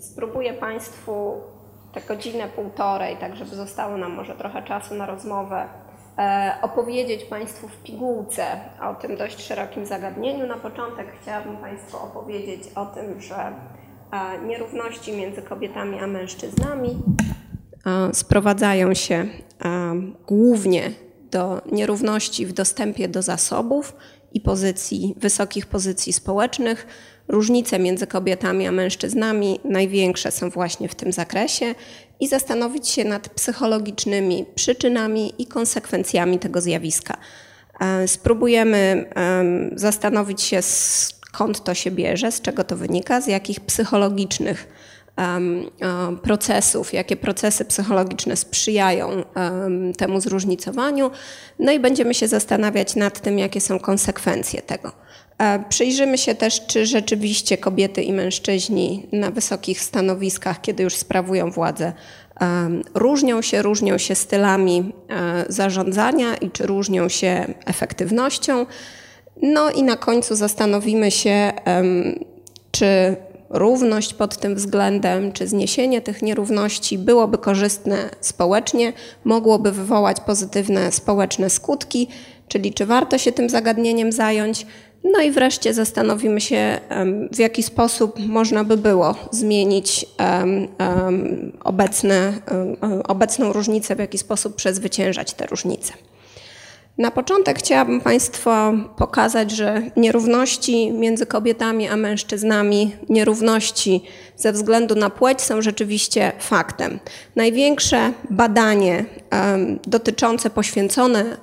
spróbuję Państwu te godzinę, półtorej, tak żeby zostało nam może trochę czasu na rozmowę, e, opowiedzieć Państwu w pigułce o tym dość szerokim zagadnieniu. Na początek chciałabym Państwu opowiedzieć o tym, że e, nierówności między kobietami a mężczyznami e, sprowadzają się głównie do nierówności w dostępie do zasobów i pozycji, wysokich pozycji społecznych. Różnice między kobietami a mężczyznami największe są właśnie w tym zakresie i zastanowić się nad psychologicznymi przyczynami i konsekwencjami tego zjawiska. E, spróbujemy zastanowić się, skąd to się bierze, z czego to wynika, z jakich psychologicznych procesów, jakie procesy psychologiczne sprzyjają temu zróżnicowaniu, no i będziemy się zastanawiać nad tym, jakie są konsekwencje tego. E, przyjrzymy się też, czy rzeczywiście kobiety i mężczyźni na wysokich stanowiskach, kiedy już sprawują władzę, różnią się, różnią się stylami e, zarządzania i czy różnią się efektywnością. No i na końcu zastanowimy się, czy równość pod tym względem, czy zniesienie tych nierówności byłoby korzystne społecznie, mogłoby wywołać pozytywne społeczne skutki, czyli czy warto się tym zagadnieniem zająć. No i wreszcie zastanowimy się, w jaki sposób można by było zmienić obecne, obecną różnicę, w jaki sposób przezwyciężać te różnice. Na początek chciałabym Państwu pokazać, że nierówności między kobietami a mężczyznami, nierówności ze względu na płeć są rzeczywiście faktem. Największe badanie dotyczące, poświęcone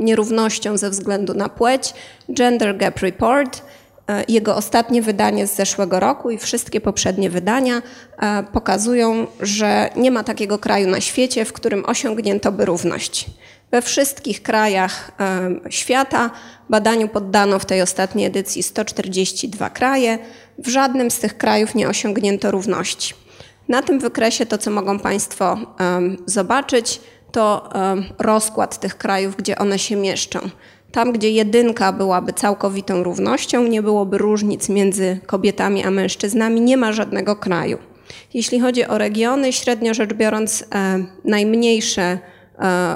nierównościom ze względu na płeć, Gender Gap Report, e, jego ostatnie wydanie z zeszłego roku i wszystkie poprzednie wydania e, pokazują, że nie ma takiego kraju na świecie, w którym osiągnięto by równość. We wszystkich krajach świata badaniu poddano w tej ostatniej edycji 142 kraje. W żadnym z tych krajów nie osiągnięto równości. Na tym wykresie to, co mogą Państwo zobaczyć, to rozkład tych krajów, gdzie one się mieszczą. Tam, gdzie jedynka byłaby całkowitą równością, nie byłoby różnic między kobietami a mężczyznami, nie ma żadnego kraju. Jeśli chodzi o regiony, średnio rzecz biorąc, najmniejsze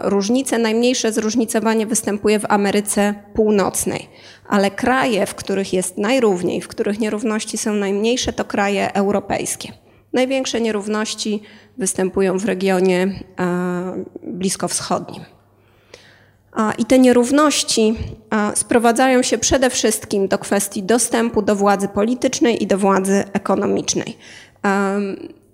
różnice. Najmniejsze zróżnicowanie występuje w Ameryce Północnej, ale kraje, w których jest najrówniej, w których nierówności są najmniejsze, to kraje europejskie. Największe nierówności występują w regionie e, bliskowschodnim. I te nierówności sprowadzają się przede wszystkim do kwestii dostępu do władzy politycznej i do władzy ekonomicznej.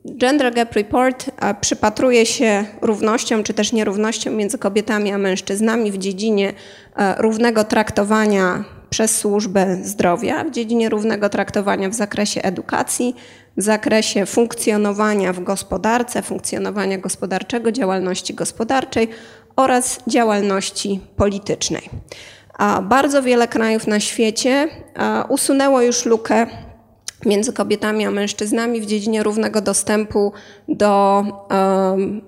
Gender Gap Report przypatruje się równościom czy też nierównościom między kobietami a mężczyznami w dziedzinie e, równego traktowania przez służbę zdrowia, w dziedzinie równego traktowania w zakresie edukacji, w zakresie funkcjonowania w gospodarce, funkcjonowania gospodarczego, działalności gospodarczej oraz działalności politycznej. Bardzo wiele krajów na świecie usunęło już lukę między kobietami a mężczyznami w dziedzinie równego dostępu do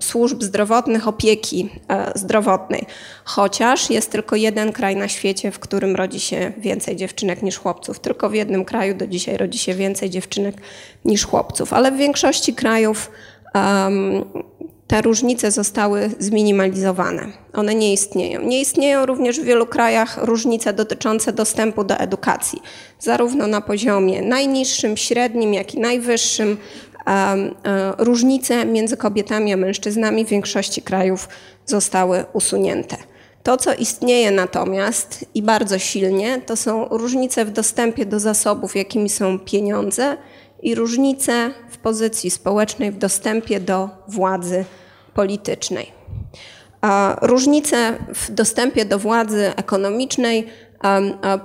służb zdrowotnych, opieki e, zdrowotnej. Chociaż jest tylko jeden kraj na świecie, w którym rodzi się więcej dziewczynek niż chłopców. Tylko w jednym kraju do dzisiaj rodzi się więcej dziewczynek niż chłopców, ale w większości krajów te różnice zostały zminimalizowane. One nie istnieją. Nie istnieją również w wielu krajach różnice dotyczące dostępu do edukacji, zarówno na poziomie najniższym, średnim, jak i najwyższym. E, różnice między kobietami a mężczyznami w większości krajów zostały usunięte. To, co istnieje natomiast i bardzo silnie, to są różnice w dostępie do zasobów, jakimi są pieniądze, i różnice w pozycji społecznej, w dostępie do władzy politycznej. Różnice w dostępie do władzy ekonomicznej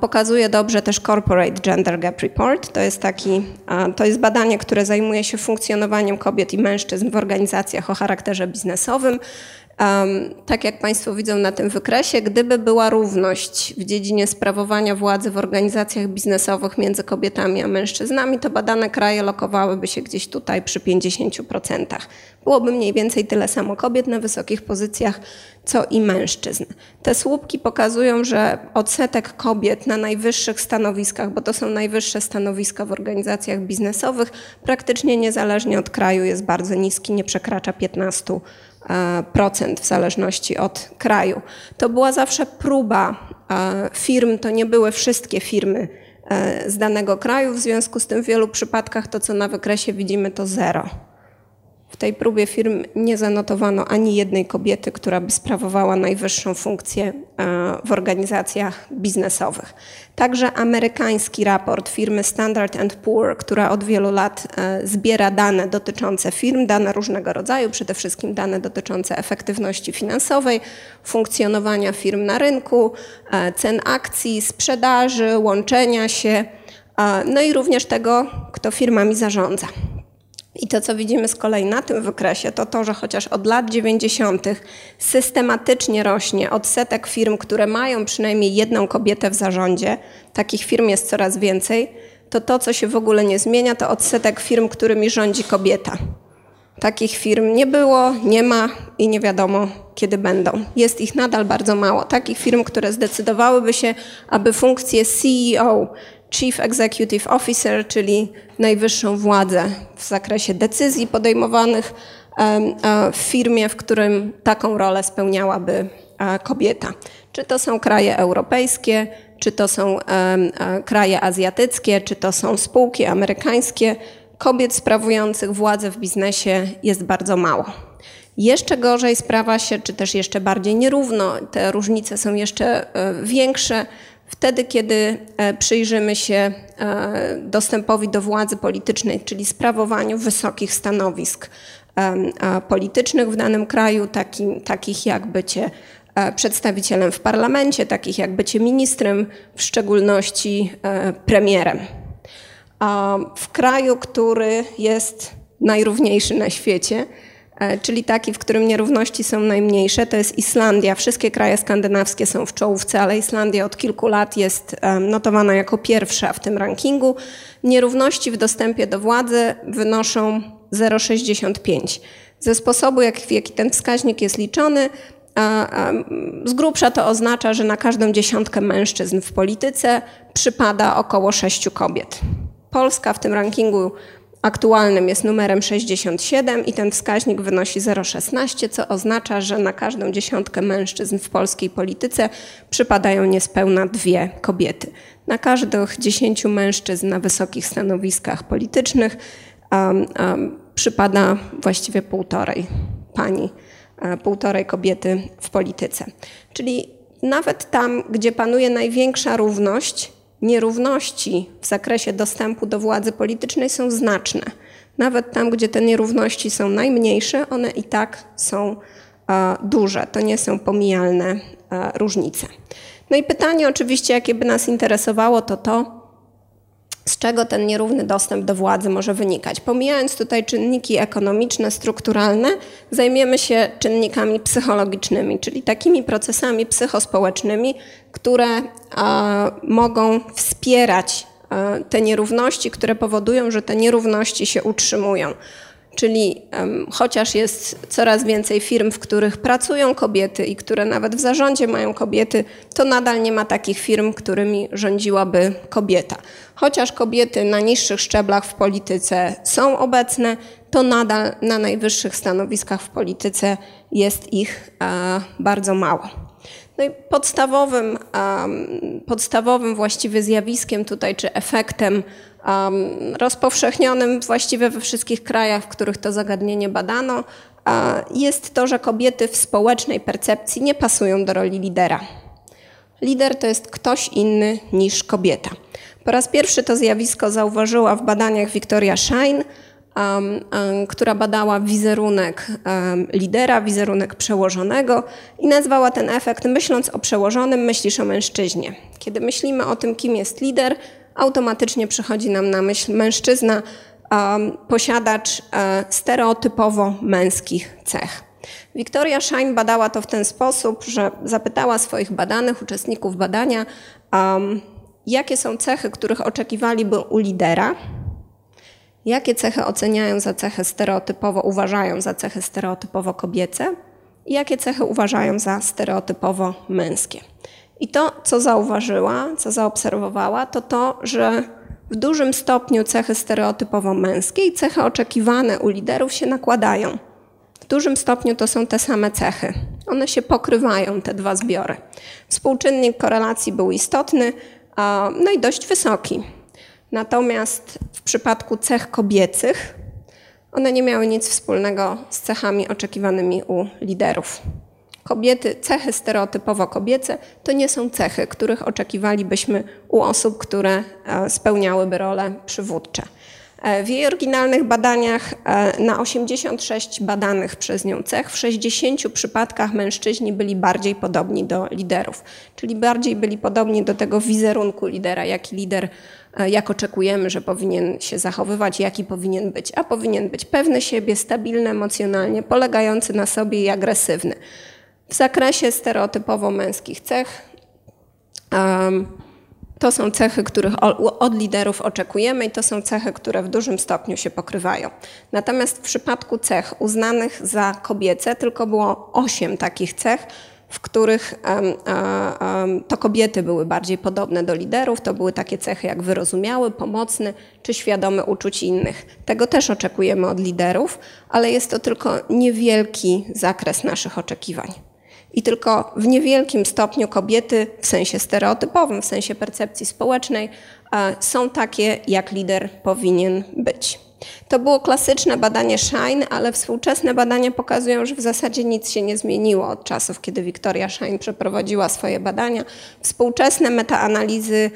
pokazuje dobrze też Corporate Gender Gap Report. To jest, taki, to jest badanie, które zajmuje się funkcjonowaniem kobiet i mężczyzn w organizacjach o charakterze biznesowym. Tak jak Państwo widzą na tym wykresie, gdyby była równość w dziedzinie sprawowania władzy w organizacjach biznesowych między kobietami a mężczyznami, to badane kraje lokowałyby się gdzieś tutaj przy 50%. Byłoby mniej więcej tyle samo kobiet na wysokich pozycjach, co i mężczyzn. Te słupki pokazują, że odsetek kobiet na najwyższych stanowiskach, bo to są najwyższe stanowiska w organizacjach biznesowych, praktycznie niezależnie od kraju jest bardzo niski, nie przekracza 15% w zależności od kraju. To była zawsze próba firm, to nie były wszystkie firmy e, z danego kraju, w związku z tym w wielu przypadkach to, co na wykresie widzimy, to zero. W tej próbie firm nie zanotowano ani jednej kobiety, która by sprawowała najwyższą funkcję e, w organizacjach biznesowych. Także amerykański raport firmy Standard Poor, która od wielu lat e, zbiera dane dotyczące firm, dane różnego rodzaju, przede wszystkim dane dotyczące efektywności finansowej, funkcjonowania firm na rynku, e, cen akcji, sprzedaży, łączenia się, no i również tego, kto firmami zarządza. I to, co widzimy z kolei na tym wykresie, to to, że chociaż od lat 90. systematycznie rośnie odsetek firm, które mają przynajmniej jedną kobietę w zarządzie, takich firm jest coraz więcej, to to, co się w ogóle nie zmienia, to odsetek firm, którymi rządzi kobieta. Takich firm nie było, nie ma i nie wiadomo, kiedy będą. Jest ich nadal bardzo mało. Takich firm, które zdecydowałyby się, aby funkcję CEO Chief Executive Officer, czyli najwyższą władzę w zakresie decyzji podejmowanych w firmie, w którym taką rolę spełniałaby kobieta. Czy to są kraje europejskie, czy to są kraje azjatyckie, czy to są spółki amerykańskie, kobiet sprawujących władzę w biznesie jest bardzo mało. Jeszcze gorzej sprawa się, czy też jeszcze bardziej nierówno, te różnice są jeszcze e, większe Wtedy, kiedy e, przyjrzymy się e, dostępowi do władzy politycznej, czyli sprawowaniu wysokich stanowisk politycznych w danym kraju, takim, takich jak bycie e, przedstawicielem w parlamencie, takich jak bycie ministrem, w szczególności premierem. W kraju, który jest najrówniejszy na świecie, czyli taki, w którym nierówności są najmniejsze, to jest Islandia. Wszystkie kraje skandynawskie są w czołówce, ale Islandia od kilku lat jest notowana jako pierwsza w tym rankingu. Nierówności w dostępie do władzy wynoszą 0,65. Ze sposobu, jak, w jaki ten wskaźnik jest liczony, z grubsza to oznacza, że na każdą dziesiątkę mężczyzn w polityce przypada około sześciu kobiet. Polska w tym rankingu aktualnym jest numerem 67 i ten wskaźnik wynosi 0,16, co oznacza, że na każdą dziesiątkę mężczyzn w polskiej polityce przypadają niespełna dwie kobiety. Na każdych dziesięciu mężczyzn na wysokich stanowiskach politycznych um, um, przypada właściwie półtorej pani, um, półtorej kobiety w polityce. Czyli nawet tam, gdzie panuje największa równość, nierówności w zakresie dostępu do władzy politycznej są znaczne. Nawet tam, gdzie te nierówności są najmniejsze, one i tak są duże. To nie są pomijalne różnice. No i pytanie oczywiście, jakie by nas interesowało, to to, z czego ten nierówny dostęp do władzy może wynikać. Pomijając tutaj czynniki ekonomiczne, strukturalne, zajmiemy się czynnikami psychologicznymi, czyli takimi procesami psychospołecznymi, które a, mogą wspierać a, te nierówności, które powodują, że te nierówności się utrzymują. Czyli um, chociaż jest coraz więcej firm, w których pracują kobiety i które nawet w zarządzie mają kobiety, to nadal nie ma takich firm, którymi rządziłaby kobieta. Chociaż kobiety na niższych szczeblach w polityce są obecne, to nadal na najwyższych stanowiskach w polityce jest ich e, bardzo mało. No i podstawowym, podstawowym właściwie zjawiskiem tutaj, czy efektem rozpowszechnionym właściwie we wszystkich krajach, w których to zagadnienie badano, jest to, że kobiety w społecznej percepcji nie pasują do roli lidera. Lider to jest ktoś inny niż kobieta. Po raz pierwszy to zjawisko zauważyła w badaniach Victoria Shine, która badała wizerunek lidera, wizerunek przełożonego i nazwała ten efekt myśląc o przełożonym, myślisz o mężczyźnie. Kiedy myślimy o tym, kim jest lider, automatycznie przychodzi nam na myśl mężczyzna, posiadacz e, stereotypowo męskich cech. Victoria Shine badała to w ten sposób, że zapytała swoich badanych, uczestników badania, um, jakie są cechy, których oczekiwaliby u lidera, jakie cechy oceniają za cechy stereotypowo, uważają za cechy stereotypowo kobiece i jakie cechy uważają za stereotypowo męskie. I to, co zauważyła, co zaobserwowała, to to, że w dużym stopniu cechy stereotypowo męskie i cechy oczekiwane u liderów się nakładają. W dużym stopniu to są te same cechy. One się pokrywają, te dwa zbiory. Współczynnik korelacji był istotny, no i dość wysoki. Natomiast w przypadku cech kobiecych, one nie miały nic wspólnego z cechami oczekiwanymi u liderów. Kobiety, cechy stereotypowo kobiece to nie są cechy, których oczekiwalibyśmy u osób, które e, spełniałyby role przywódcze. E, w jej oryginalnych badaniach e, na 86 badanych przez nią cech, w 60 przypadkach mężczyźni byli bardziej podobni do liderów, czyli bardziej byli podobni do tego wizerunku lidera, jaki lider, jak oczekujemy, że powinien się zachowywać, jaki powinien być. A powinien być pewny siebie, stabilny emocjonalnie, polegający na sobie i agresywny. W zakresie stereotypowo męskich cech, to są cechy, których od liderów oczekujemy i to są cechy, które w dużym stopniu się pokrywają. Natomiast w przypadku cech uznanych za kobiece tylko było osiem takich cech, w których to kobiety były bardziej podobne do liderów. To były takie cechy jak wyrozumiały, pomocny czy świadomy uczuć innych. Tego też oczekujemy od liderów, ale jest to tylko niewielki zakres naszych oczekiwań i tylko w niewielkim stopniu kobiety, w sensie stereotypowym, w sensie percepcji społecznej, e, są takie, jak lider powinien być. To było klasyczne badanie Shine, ale współczesne badania pokazują, że w zasadzie nic się nie zmieniło od czasów, kiedy Victoria Shine przeprowadziła swoje badania. Współczesne metaanalizy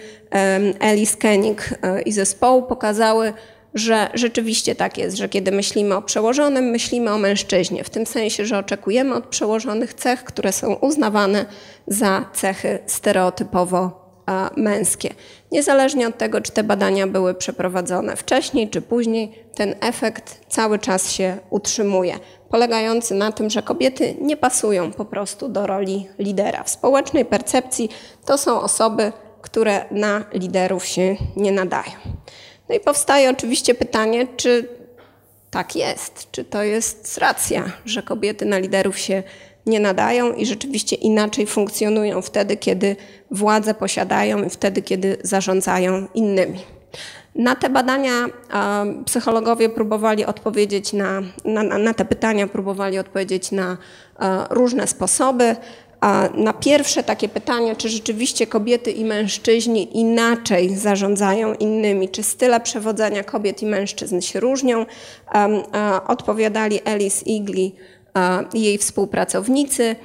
Alice Koenig e, i zespołu pokazały, że rzeczywiście tak jest, że kiedy myślimy o przełożonym, myślimy o mężczyźnie, w tym sensie, że oczekujemy od przełożonych cech, które są uznawane za cechy stereotypowo męskie. Niezależnie od tego, czy te badania były przeprowadzone wcześniej czy później, ten efekt cały czas się utrzymuje, polegający na tym, że kobiety nie pasują po prostu do roli lidera. W społecznej percepcji to są osoby, które na liderów się nie nadają. No i powstaje oczywiście pytanie, czy tak jest, czy to jest racja, że kobiety na liderów się nie nadają i rzeczywiście inaczej funkcjonują wtedy, kiedy władzę posiadają i wtedy, kiedy zarządzają innymi. Na te badania psychologowie próbowali odpowiedzieć na, na, na te pytania, próbowali odpowiedzieć na różne sposoby. Na pierwsze takie pytanie, czy rzeczywiście kobiety i mężczyźni inaczej zarządzają innymi, czy style przewodzenia kobiet i mężczyzn się różnią, odpowiadali Alice Igli i jej współpracownicy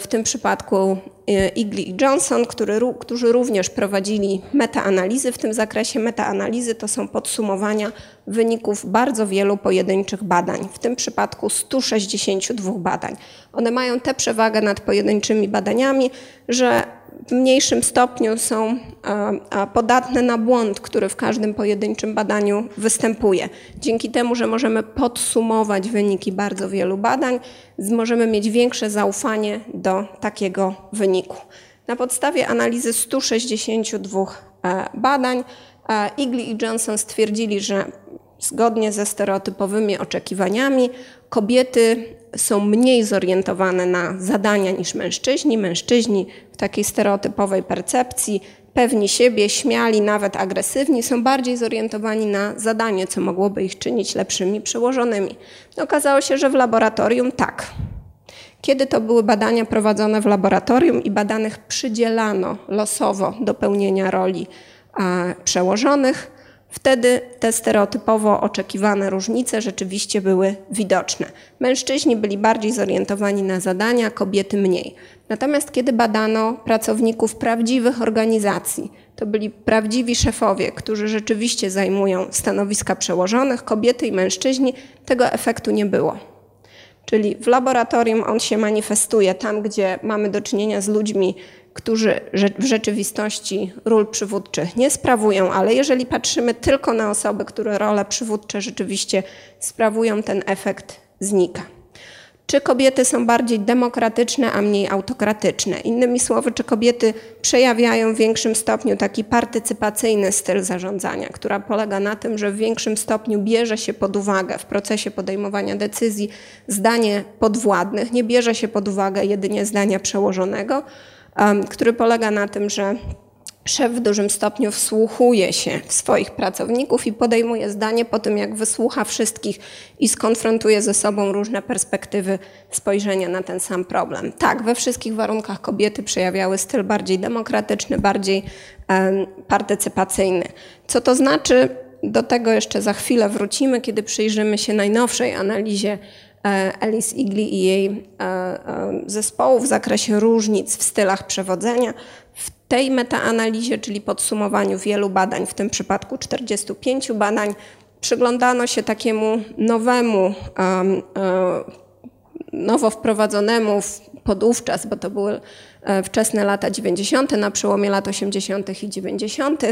w tym przypadku e, Igli i Johnson, który, którzy również prowadzili metaanalizy w tym zakresie. Metaanalizy to są podsumowania wyników bardzo wielu pojedynczych badań, w tym przypadku 162 badań. One mają tę przewagę nad pojedynczymi badaniami, że w mniejszym stopniu są podatne na błąd, który w każdym pojedynczym badaniu występuje. Dzięki temu, że możemy podsumować wyniki bardzo wielu badań, możemy mieć większe zaufanie do takiego wyniku. Na podstawie analizy 162 e, badań Igli i Johnson stwierdzili, że zgodnie ze stereotypowymi oczekiwaniami kobiety są mniej zorientowane na zadania niż mężczyźni. Mężczyźni w takiej stereotypowej percepcji, pewni siebie, śmiali, nawet agresywni, są bardziej zorientowani na zadanie, co mogłoby ich czynić lepszymi przełożonymi. Okazało się, że w laboratorium tak. Kiedy to były badania prowadzone w laboratorium i badanych przydzielano losowo do pełnienia roli przełożonych, Wtedy te stereotypowo oczekiwane różnice rzeczywiście były widoczne. Mężczyźni byli bardziej zorientowani na zadania, kobiety mniej. Natomiast kiedy badano pracowników prawdziwych organizacji, to byli prawdziwi szefowie, którzy rzeczywiście zajmują stanowiska przełożonych, kobiety i mężczyźni, tego efektu nie było. Czyli w laboratorium on się manifestuje tam, gdzie mamy do czynienia z ludźmi którzy w rzeczywistości ról przywódczych nie sprawują, ale jeżeli patrzymy tylko na osoby, które role przywódcze rzeczywiście sprawują, ten efekt znika. Czy kobiety są bardziej demokratyczne, a mniej autokratyczne? Innymi słowy, czy kobiety przejawiają w większym stopniu taki partycypacyjny styl zarządzania, która polega na tym, że w większym stopniu bierze się pod uwagę w procesie podejmowania decyzji zdanie podwładnych, nie bierze się pod uwagę jedynie zdania przełożonego, który polega na tym, że szef w dużym stopniu wsłuchuje się w swoich pracowników i podejmuje zdanie po tym, jak wysłucha wszystkich i skonfrontuje ze sobą różne perspektywy spojrzenia na ten sam problem. Tak, we wszystkich warunkach kobiety przejawiały styl bardziej demokratyczny, bardziej partycypacyjny. Co to znaczy? Do tego jeszcze za chwilę wrócimy, kiedy przyjrzymy się najnowszej analizie Alice Igli i jej e, e, zespołu w zakresie różnic w stylach przewodzenia. W tej metaanalizie, czyli podsumowaniu wielu badań, w tym przypadku 45 badań, przyglądano się takiemu nowemu, nowo wprowadzonemu podówczas, bo to były e, wczesne lata 90., na przełomie lat 80. i 90.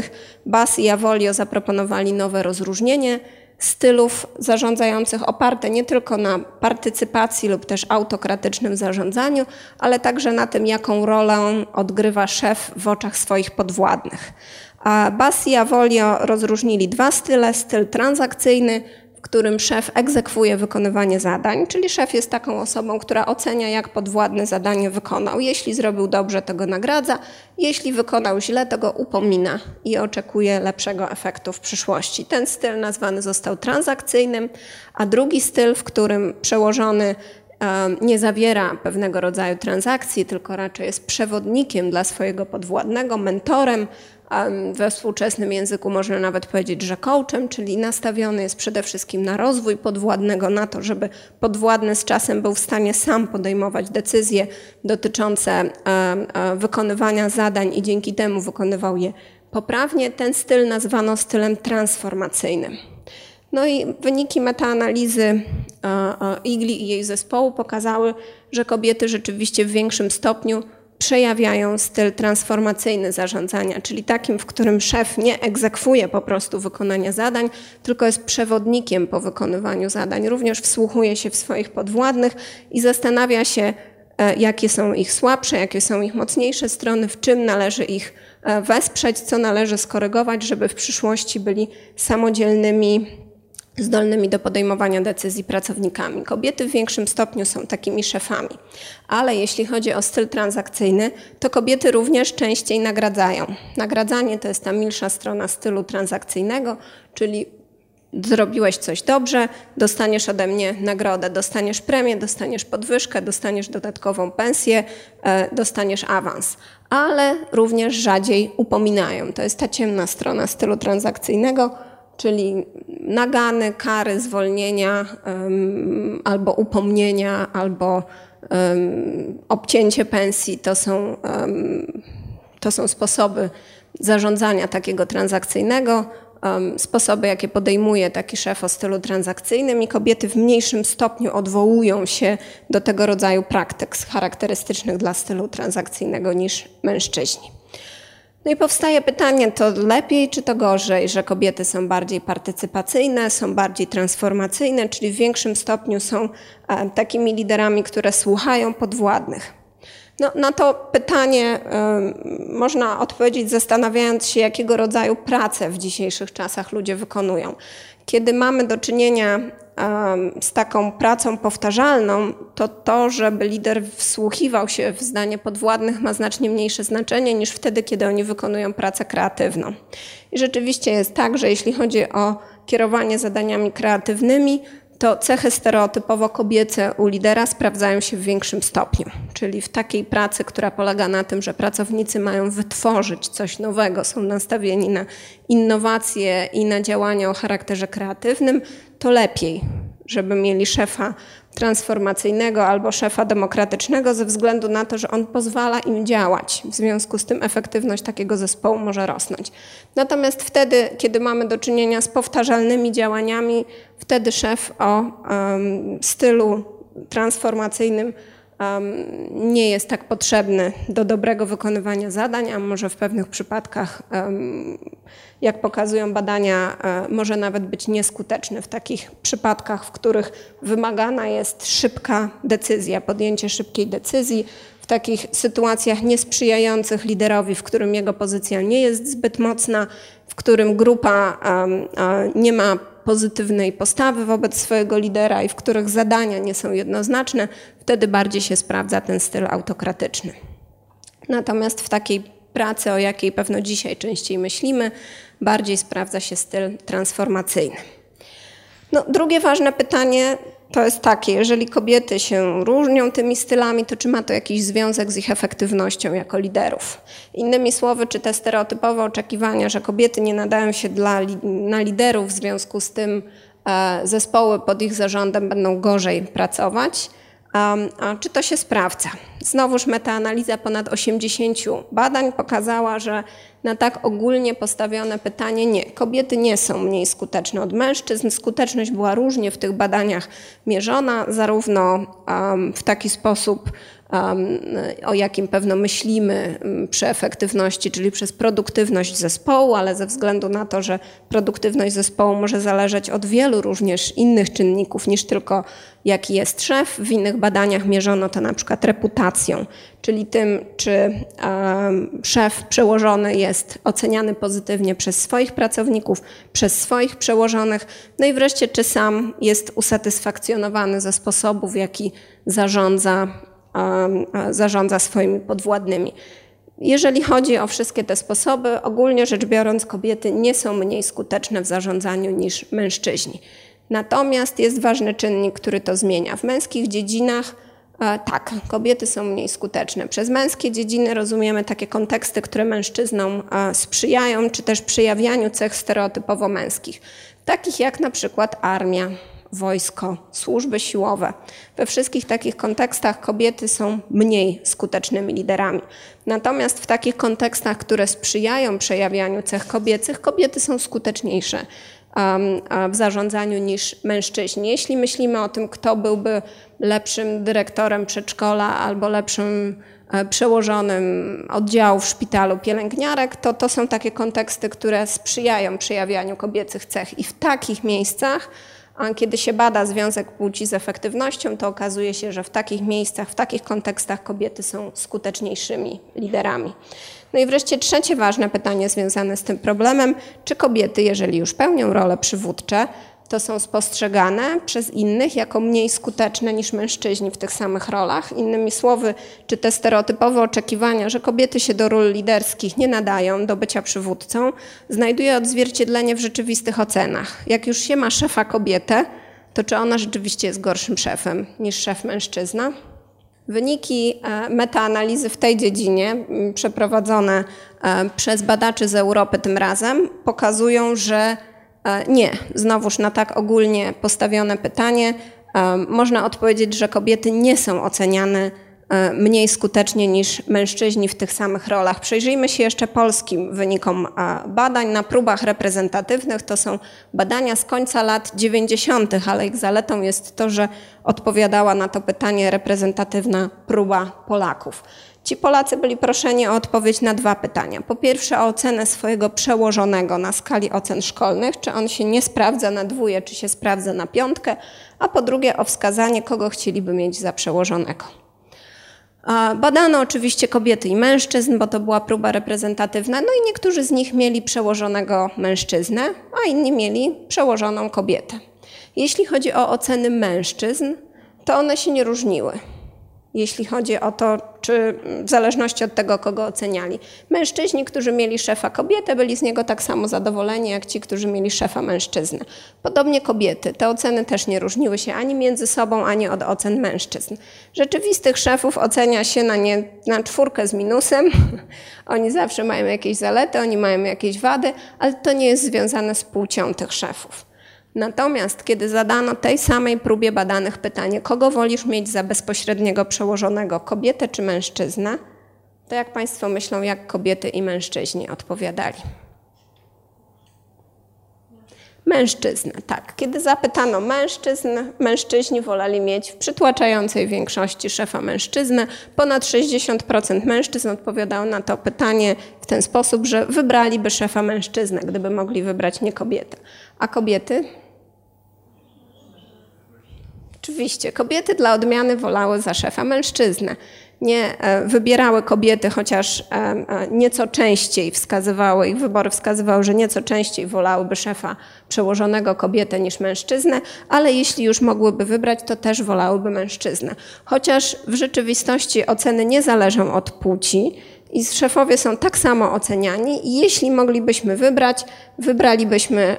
Bas i Avolio zaproponowali nowe rozróżnienie stylów zarządzających oparte nie tylko na partycypacji lub też autokratycznym zarządzaniu, ale także na tym, jaką rolę odgrywa szef w oczach swoich podwładnych. A Bas i Avolio rozróżnili dwa style, styl transakcyjny w którym szef egzekwuje wykonywanie zadań, czyli szef jest taką osobą, która ocenia, jak podwładny zadanie wykonał. Jeśli zrobił dobrze, to go nagradza, jeśli wykonał źle, to go upomina i oczekuje lepszego efektu w przyszłości. Ten styl nazwany został transakcyjnym, a drugi styl, w którym przełożony nie zawiera pewnego rodzaju transakcji, tylko raczej jest przewodnikiem dla swojego podwładnego, mentorem, we współczesnym języku można nawet powiedzieć, że coachem, czyli nastawiony jest przede wszystkim na rozwój podwładnego, na to, żeby podwładny z czasem był w stanie sam podejmować decyzje dotyczące wykonywania zadań i dzięki temu wykonywał je poprawnie. Ten styl nazwano stylem transformacyjnym. No i wyniki metaanalizy Igli i jej zespołu pokazały, że kobiety rzeczywiście w większym stopniu przejawiają styl transformacyjny zarządzania, czyli takim, w którym szef nie egzekwuje po prostu wykonania zadań, tylko jest przewodnikiem po wykonywaniu zadań. Również wsłuchuje się w swoich podwładnych i zastanawia się, e, jakie są ich słabsze, jakie są ich mocniejsze strony, w czym należy ich e, wesprzeć, co należy skorygować, żeby w przyszłości byli samodzielnymi zdolnymi do podejmowania decyzji pracownikami. Kobiety w większym stopniu są takimi szefami, ale jeśli chodzi o styl transakcyjny, to kobiety również częściej nagradzają. Nagradzanie to jest ta milsza strona stylu transakcyjnego, czyli zrobiłeś coś dobrze, dostaniesz ode mnie nagrodę, dostaniesz premię, dostaniesz podwyżkę, dostaniesz dodatkową pensję, e, dostaniesz awans. Ale również rzadziej upominają. To jest ta ciemna strona stylu transakcyjnego, czyli nagany, kary, zwolnienia albo upomnienia, albo obcięcie pensji to są, to są sposoby zarządzania takiego transakcyjnego, sposoby, jakie podejmuje taki szef o stylu transakcyjnym i kobiety w mniejszym stopniu odwołują się do tego rodzaju praktyk charakterystycznych dla stylu transakcyjnego niż mężczyźni. No i powstaje pytanie, to lepiej czy to gorzej, że kobiety są bardziej partycypacyjne, są bardziej transformacyjne, czyli w większym stopniu są e, takimi liderami, które słuchają podwładnych. No, na to pytanie y, można odpowiedzieć zastanawiając się, jakiego rodzaju pracę w dzisiejszych czasach ludzie wykonują. Kiedy mamy do czynienia z taką pracą powtarzalną, to to, żeby lider wsłuchiwał się w zdanie podwładnych ma znacznie mniejsze znaczenie niż wtedy, kiedy oni wykonują pracę kreatywną. I rzeczywiście jest tak, że jeśli chodzi o kierowanie zadaniami kreatywnymi, to cechy stereotypowo kobiece u lidera sprawdzają się w większym stopniu. Czyli w takiej pracy, która polega na tym, że pracownicy mają wytworzyć coś nowego, są nastawieni na innowacje i na działania o charakterze kreatywnym, to lepiej, żeby mieli szefa transformacyjnego albo szefa demokratycznego ze względu na to, że on pozwala im działać. W związku z tym efektywność takiego zespołu może rosnąć. Natomiast wtedy, kiedy mamy do czynienia z powtarzalnymi działaniami, wtedy szef o um, stylu transformacyjnym nie jest tak potrzebny do dobrego wykonywania zadań, a może w pewnych przypadkach, jak pokazują badania, e, może nawet być nieskuteczny w takich przypadkach, w których wymagana jest szybka decyzja, podjęcie szybkiej decyzji, w takich sytuacjach niesprzyjających liderowi, w którym jego pozycja nie jest zbyt mocna, w którym grupa nie ma pozytywnej postawy wobec swojego lidera i w których zadania nie są jednoznaczne, wtedy bardziej się sprawdza ten styl autokratyczny. Natomiast w takiej pracy, o jakiej pewno dzisiaj częściej myślimy, bardziej sprawdza się styl transformacyjny. No, drugie ważne pytanie to jest takie, jeżeli kobiety się różnią tymi stylami, to czy ma to jakiś związek z ich efektywnością jako liderów? Innymi słowy, czy te stereotypowe oczekiwania, że kobiety nie nadają się dla, na liderów, w związku z tym e, zespoły pod ich zarządem będą gorzej pracować? Czy to się sprawdza? Znowuż metaanaliza ponad 80 badań pokazała, że na tak ogólnie postawione pytanie nie. Kobiety nie są mniej skuteczne od mężczyzn. Skuteczność była różnie w tych badaniach mierzona, zarówno w taki sposób, o jakim pewno myślimy przy efektywności, czyli przez produktywność zespołu, ale ze względu na to, że produktywność zespołu może zależeć od wielu również innych czynników niż tylko jaki jest szef. W innych badaniach mierzono to na przykład reputacją, czyli tym, czy szef przełożony jest oceniany pozytywnie przez swoich pracowników, przez swoich przełożonych, no i wreszcie, czy sam jest usatysfakcjonowany ze sposobu, w jaki zarządza, zarządza swoimi podwładnymi. Jeżeli chodzi o wszystkie te sposoby, ogólnie rzecz biorąc, kobiety nie są mniej skuteczne w zarządzaniu niż mężczyźni. Natomiast jest ważny czynnik, który to zmienia. W męskich dziedzinach e, tak, kobiety są mniej skuteczne. Przez męskie dziedziny rozumiemy takie konteksty, które mężczyznom e, sprzyjają, czy też przejawianiu cech stereotypowo męskich, takich jak na przykład armia, wojsko, służby siłowe. We wszystkich takich kontekstach kobiety są mniej skutecznymi liderami. Natomiast w takich kontekstach, które sprzyjają przejawianiu cech kobiecych, kobiety są skuteczniejsze w zarządzaniu niż mężczyźni. Jeśli myślimy o tym, kto byłby lepszym dyrektorem przedszkola albo lepszym e, przełożonym oddziału w szpitalu pielęgniarek, to to są takie konteksty, które sprzyjają przejawianiu kobiecych cech. I w takich miejscach, kiedy się bada związek płci z efektywnością, to okazuje się, że w takich miejscach, w takich kontekstach kobiety są skuteczniejszymi liderami. No i wreszcie trzecie ważne pytanie związane z tym problemem, czy kobiety, jeżeli już pełnią role przywódcze, to są spostrzegane przez innych jako mniej skuteczne niż mężczyźni w tych samych rolach. Innymi słowy, czy te stereotypowe oczekiwania, że kobiety się do ról liderskich nie nadają do bycia przywódcą, znajduje odzwierciedlenie w rzeczywistych ocenach. Jak już się ma szefa kobietę, to czy ona rzeczywiście jest gorszym szefem niż szef mężczyzna? Wyniki e, metaanalizy w tej dziedzinie, przeprowadzone e, przez badaczy z Europy tym razem, pokazują, że nie. Znowuż na tak ogólnie postawione pytanie można odpowiedzieć, że kobiety nie są oceniane E, mniej skutecznie niż mężczyźni w tych samych rolach. Przejrzyjmy się jeszcze polskim wynikom e, badań na próbach reprezentatywnych. To są badania z końca lat 90., ale ich zaletą jest to, że odpowiadała na to pytanie reprezentatywna próba Polaków. Ci Polacy byli proszeni o odpowiedź na dwa pytania. Po pierwsze o ocenę swojego przełożonego na skali ocen szkolnych, czy on się nie sprawdza na dwóje, czy się sprawdza na piątkę, a po drugie o wskazanie, kogo chcieliby mieć za przełożonego. Badano oczywiście kobiety i mężczyzn, bo to była próba reprezentatywna, no i niektórzy z nich mieli przełożonego mężczyznę, a inni mieli przełożoną kobietę. Jeśli chodzi o oceny mężczyzn, to one się nie różniły jeśli chodzi o to, czy w zależności od tego, kogo oceniali. Mężczyźni, którzy mieli szefa kobietę, byli z niego tak samo zadowoleni, jak ci, którzy mieli szefa mężczyznę. Podobnie kobiety. Te oceny też nie różniły się ani między sobą, ani od ocen mężczyzn. Rzeczywistych szefów ocenia się na, nie, na czwórkę z minusem. oni zawsze mają jakieś zalety, oni mają jakieś wady, ale to nie jest związane z płcią tych szefów. Natomiast kiedy zadano tej samej próbie badanych pytanie, kogo wolisz mieć za bezpośredniego przełożonego, kobietę czy mężczyznę, to jak Państwo myślą, jak kobiety i mężczyźni odpowiadali? Mężczyznę, tak. Kiedy zapytano mężczyzn, mężczyźni woleli mieć w przytłaczającej większości szefa mężczyznę. Ponad 60% mężczyzn odpowiadało na to pytanie w ten sposób, że wybraliby szefa mężczyznę, gdyby mogli wybrać nie kobietę. A kobiety? Oczywiście, kobiety dla odmiany wolały za szefa mężczyznę nie e, wybierały kobiety, chociaż e, e, nieco częściej wskazywały, ich wybory wskazywały, że nieco częściej wolałyby szefa przełożonego kobietę niż mężczyznę, ale jeśli już mogłyby wybrać, to też wolałyby mężczyznę. Chociaż w rzeczywistości oceny nie zależą od płci, i szefowie są tak samo oceniani. Jeśli moglibyśmy wybrać, wybralibyśmy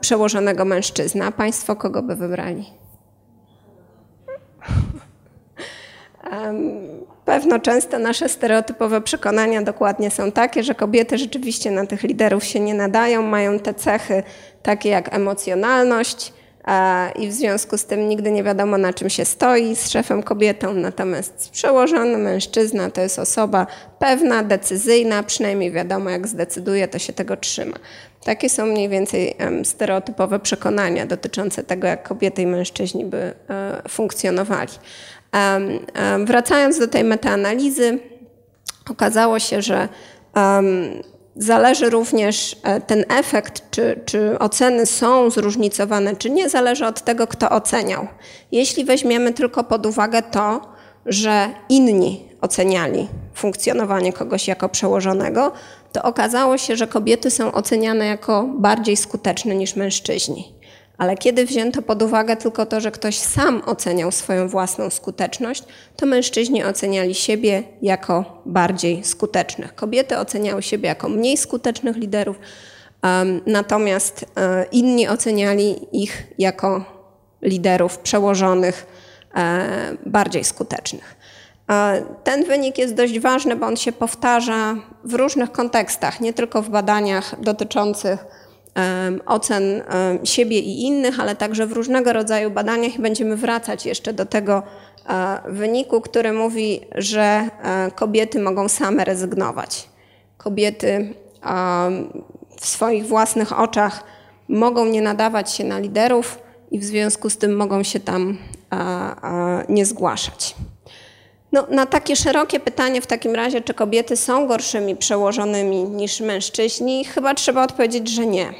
przełożonego mężczyznę. A państwo kogo by wybrali? Pewno często nasze stereotypowe przekonania dokładnie są takie, że kobiety rzeczywiście na tych liderów się nie nadają, mają te cechy takie jak emocjonalność i w związku z tym nigdy nie wiadomo na czym się stoi z szefem kobietą, natomiast przełożony mężczyzna to jest osoba pewna, decyzyjna, przynajmniej wiadomo jak zdecyduje, to się tego trzyma. Takie są mniej więcej stereotypowe przekonania dotyczące tego, jak kobiety i mężczyźni by e, funkcjonowali. Wracając do tej metaanalizy, okazało się, że zależy również e, ten efekt, czy, czy oceny są zróżnicowane, czy nie, zależy od tego, kto oceniał. Jeśli weźmiemy tylko pod uwagę to, że inni oceniali funkcjonowanie kogoś jako przełożonego, to okazało się, że kobiety są oceniane jako bardziej skuteczne niż mężczyźni. Ale kiedy wzięto pod uwagę tylko to, że ktoś sam oceniał swoją własną skuteczność, to mężczyźni oceniali siebie jako bardziej skutecznych. Kobiety oceniały siebie jako mniej skutecznych liderów, natomiast um, inni oceniali ich jako liderów przełożonych, um, bardziej skutecznych. E, ten wynik jest dość ważny, bo on się powtarza w różnych kontekstach, nie tylko w badaniach dotyczących ocen siebie i innych, ale także w różnego rodzaju badaniach będziemy wracać jeszcze do tego e, wyniku, który mówi, że e, kobiety mogą same rezygnować. Kobiety w swoich własnych oczach mogą nie nadawać się na liderów i w związku z tym mogą się tam nie zgłaszać. No, na takie szerokie pytanie w takim razie, czy kobiety są gorszymi przełożonymi niż mężczyźni, chyba trzeba odpowiedzieć, że nie.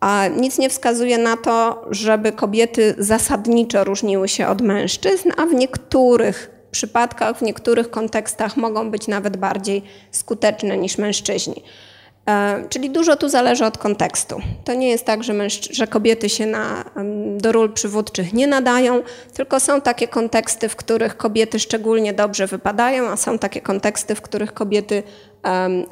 A nic nie wskazuje na to, żeby kobiety zasadniczo różniły się od mężczyzn, a w niektórych przypadkach, w niektórych kontekstach mogą być nawet bardziej skuteczne niż mężczyźni. E, czyli dużo tu zależy od kontekstu. To nie jest tak, że, że kobiety się na, do ról przywódczych nie nadają, tylko są takie konteksty, w których kobiety szczególnie dobrze wypadają, a są takie konteksty, w których kobiety um,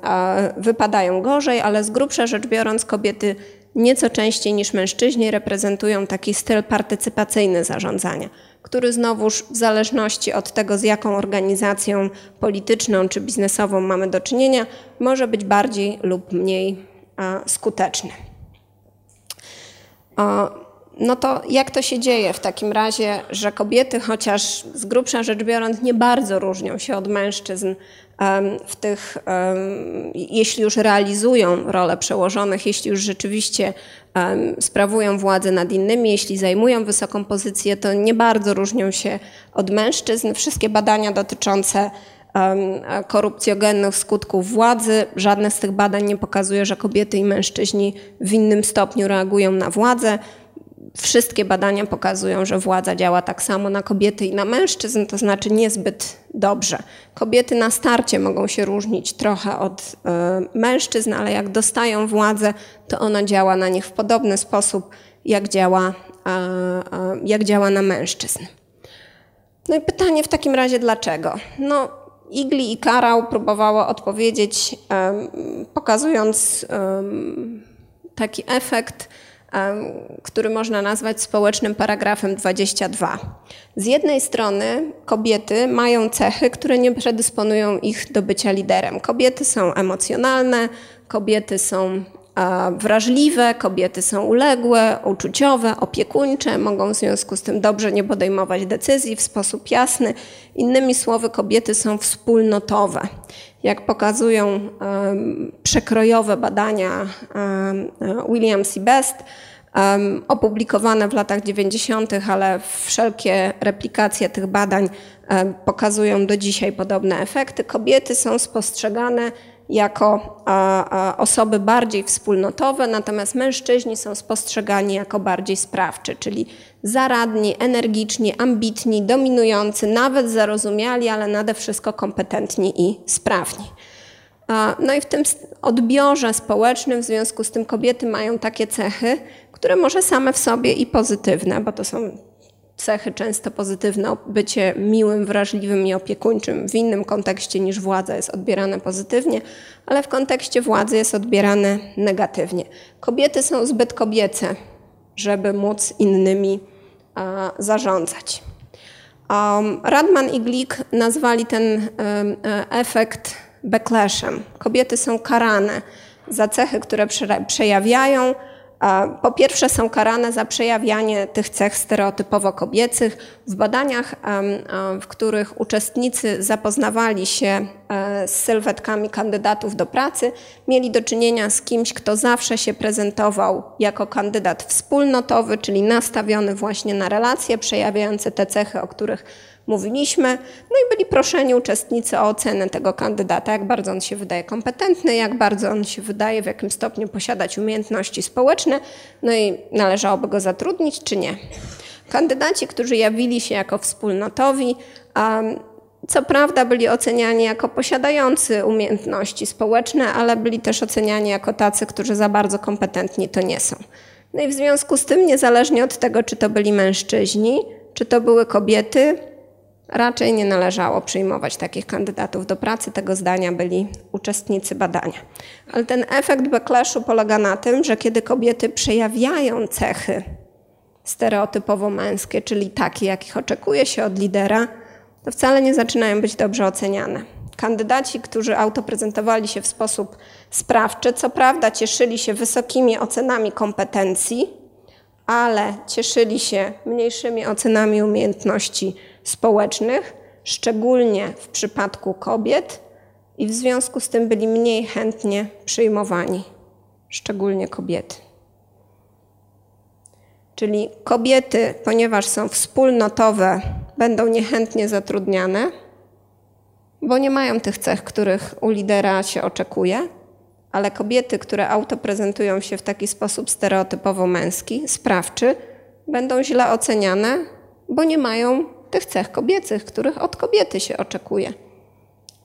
wypadają gorzej, ale z grubsza rzecz biorąc, kobiety nieco częściej niż mężczyźni reprezentują taki styl partycypacyjny zarządzania który znowuż w zależności od tego, z jaką organizacją polityczną czy biznesową mamy do czynienia, może być bardziej lub mniej skuteczny. No to jak to się dzieje w takim razie, że kobiety, chociaż z grubsza rzecz biorąc, nie bardzo różnią się od mężczyzn w tych, jeśli już realizują rolę przełożonych, jeśli już rzeczywiście sprawują władzę nad innymi, jeśli zajmują wysoką pozycję, to nie bardzo różnią się od mężczyzn. Wszystkie badania dotyczące korupcjogennych skutków władzy, żadne z tych badań nie pokazuje, że kobiety i mężczyźni w innym stopniu reagują na władzę. Wszystkie badania pokazują, że władza działa tak samo na kobiety i na mężczyzn, to znaczy niezbyt dobrze. Kobiety na starcie mogą się różnić trochę od e, mężczyzn, ale jak dostają władzę, to ona działa na nich w podobny sposób, jak działa, jak działa na mężczyzn. No i pytanie w takim razie dlaczego? No, Igli i Karał próbowało odpowiedzieć, pokazując taki efekt, który można nazwać społecznym paragrafem 22. Z jednej strony kobiety mają cechy, które nie predysponują ich do bycia liderem. Kobiety są emocjonalne, kobiety są wrażliwe, kobiety są uległe, uczuciowe, opiekuńcze, mogą w związku z tym dobrze nie podejmować decyzji w sposób jasny. Innymi słowy, kobiety są wspólnotowe. Jak pokazują przekrojowe badania Williams i Best, opublikowane w latach 90., ale wszelkie replikacje tych badań pokazują do dzisiaj podobne efekty. Kobiety są spostrzegane jako osoby bardziej wspólnotowe, natomiast mężczyźni są spostrzegani jako bardziej sprawczy, czyli zaradni, energiczni, ambitni, dominujący, nawet zarozumiali, ale nade wszystko kompetentni i sprawni. No i w tym odbiorze społecznym w związku z tym kobiety mają takie cechy, które może same w sobie i pozytywne, bo to są cechy często pozytywne, bycie miłym, wrażliwym i opiekuńczym w innym kontekście niż władza jest odbierane pozytywnie, ale w kontekście władzy jest odbierane negatywnie. Kobiety są zbyt kobiece, żeby móc innymi a, zarządzać. Um, Radman i Glick nazwali ten um, efekt backlashem. Kobiety są karane za cechy, które przejawiają, po pierwsze, są karane za przejawianie tych cech stereotypowo kobiecych. W badaniach, w których uczestnicy zapoznawali się e, z sylwetkami kandydatów do pracy, mieli do czynienia z kimś, kto zawsze się prezentował jako kandydat wspólnotowy, czyli nastawiony właśnie na relacje, przejawiające te cechy, o których mówiliśmy. No i byli proszeni uczestnicy o ocenę tego kandydata, jak bardzo on się wydaje kompetentny, jak bardzo on się wydaje, w jakim stopniu posiadać umiejętności społeczne, no i należałoby go zatrudnić, czy nie. Kandydaci, którzy jawili się jako wspólnotowi, co prawda byli oceniani jako posiadający umiejętności społeczne, ale byli też oceniani jako tacy, którzy za bardzo kompetentni to nie są. No i w związku z tym, niezależnie od tego, czy to byli mężczyźni, czy to były kobiety, Raczej nie należało przyjmować takich kandydatów do pracy, tego zdania byli uczestnicy badania. Ale ten efekt backlashu polega na tym, że kiedy kobiety przejawiają cechy stereotypowo męskie, czyli takie, jakich oczekuje się od lidera, to wcale nie zaczynają być dobrze oceniane. Kandydaci, którzy autoprezentowali się w sposób sprawczy, co prawda cieszyli się wysokimi ocenami kompetencji, ale cieszyli się mniejszymi ocenami umiejętności społecznych, szczególnie w przypadku kobiet, i w związku z tym byli mniej chętnie przyjmowani, szczególnie kobiety. Czyli kobiety, ponieważ są wspólnotowe, będą niechętnie zatrudniane, bo nie mają tych cech, których u lidera się oczekuje, ale kobiety, które autoprezentują się w taki sposób stereotypowo męski, sprawczy, będą źle oceniane, bo nie mają tych cech kobiecych, których od kobiety się oczekuje.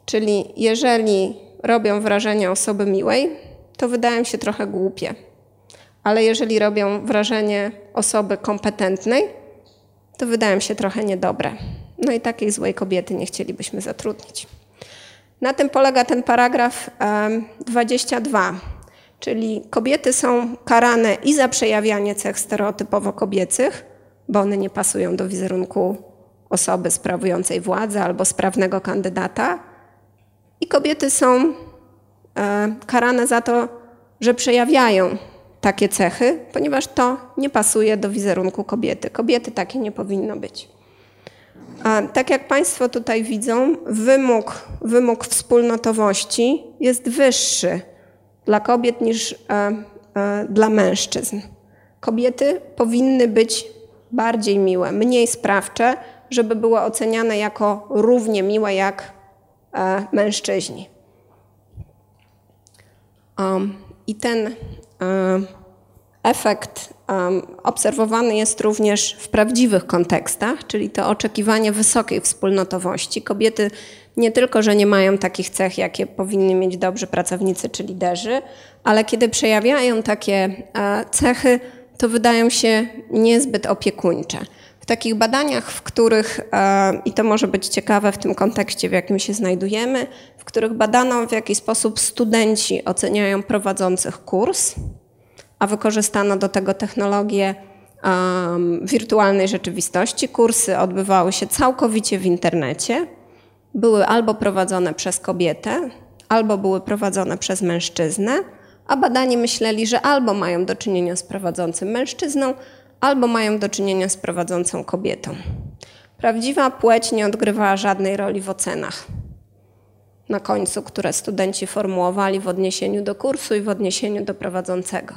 Czyli jeżeli robią wrażenie osoby miłej, to wydają się trochę głupie. Ale jeżeli robią wrażenie osoby kompetentnej, to wydają się trochę niedobre. No i takiej złej kobiety nie chcielibyśmy zatrudnić. Na tym polega ten paragraf 22, czyli kobiety są karane i za przejawianie cech stereotypowo kobiecych, bo one nie pasują do wizerunku osoby sprawującej władzę albo sprawnego kandydata. I kobiety są e, karane za to, że przejawiają takie cechy, ponieważ to nie pasuje do wizerunku kobiety. Kobiety takie nie powinno być. A tak jak Państwo tutaj widzą, wymóg, wymóg wspólnotowości jest wyższy dla kobiet niż e, e, dla mężczyzn. Kobiety powinny być bardziej miłe, mniej sprawcze, żeby były oceniane jako równie miłe jak e, mężczyźni. I ten e, efekt obserwowany jest również w prawdziwych kontekstach, czyli to oczekiwanie wysokiej wspólnotowości. Kobiety nie tylko, że nie mają takich cech, jakie powinni mieć dobrzy pracownicy czy liderzy, ale kiedy przejawiają takie e, cechy, to wydają się niezbyt opiekuńcze. Takich badaniach, w których, e, i to może być ciekawe w tym kontekście, w jakim się znajdujemy, w których badano, w jaki sposób studenci oceniają prowadzących kurs, a wykorzystano do tego technologię wirtualnej rzeczywistości. Kursy odbywały się całkowicie w internecie. Były albo prowadzone przez kobietę, albo były prowadzone przez mężczyznę, a badani myśleli, że albo mają do czynienia z prowadzącym mężczyzną, albo mają do czynienia z prowadzącą kobietą. Prawdziwa płeć nie odgrywała żadnej roli w ocenach na końcu, które studenci formułowali w odniesieniu do kursu i w odniesieniu do prowadzącego.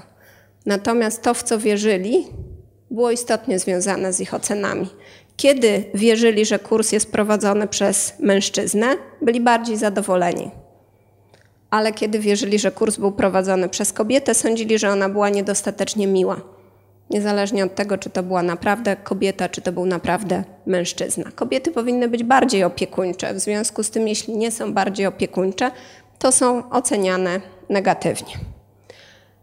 Natomiast to, w co wierzyli, było istotnie związane z ich ocenami. Kiedy wierzyli, że kurs jest prowadzony przez mężczyznę, byli bardziej zadowoleni. Ale kiedy wierzyli, że kurs był prowadzony przez kobietę, sądzili, że ona była niedostatecznie miła. Niezależnie od tego, czy to była naprawdę kobieta, czy to był naprawdę mężczyzna. Kobiety powinny być bardziej opiekuńcze, w związku z tym, jeśli nie są bardziej opiekuńcze, to są oceniane negatywnie.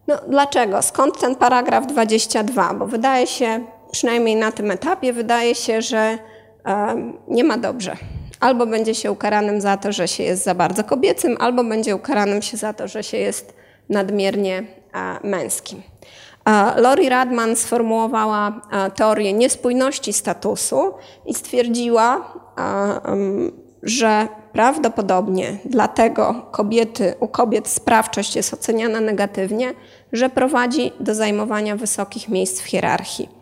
No, dlaczego? Skąd ten paragraf 22? Bo wydaje się, przynajmniej na tym etapie, wydaje się, że e, nie ma dobrze. Albo będzie się ukaranym za to, że się jest za bardzo kobiecym, albo będzie ukaranym się za to, że się jest nadmiernie e, męskim. E, Lori Radman sformułowała e, teorię niespójności statusu i stwierdziła, e, że prawdopodobnie dlatego kobiety, u kobiet sprawczość jest oceniana negatywnie, że prowadzi do zajmowania wysokich miejsc w hierarchii.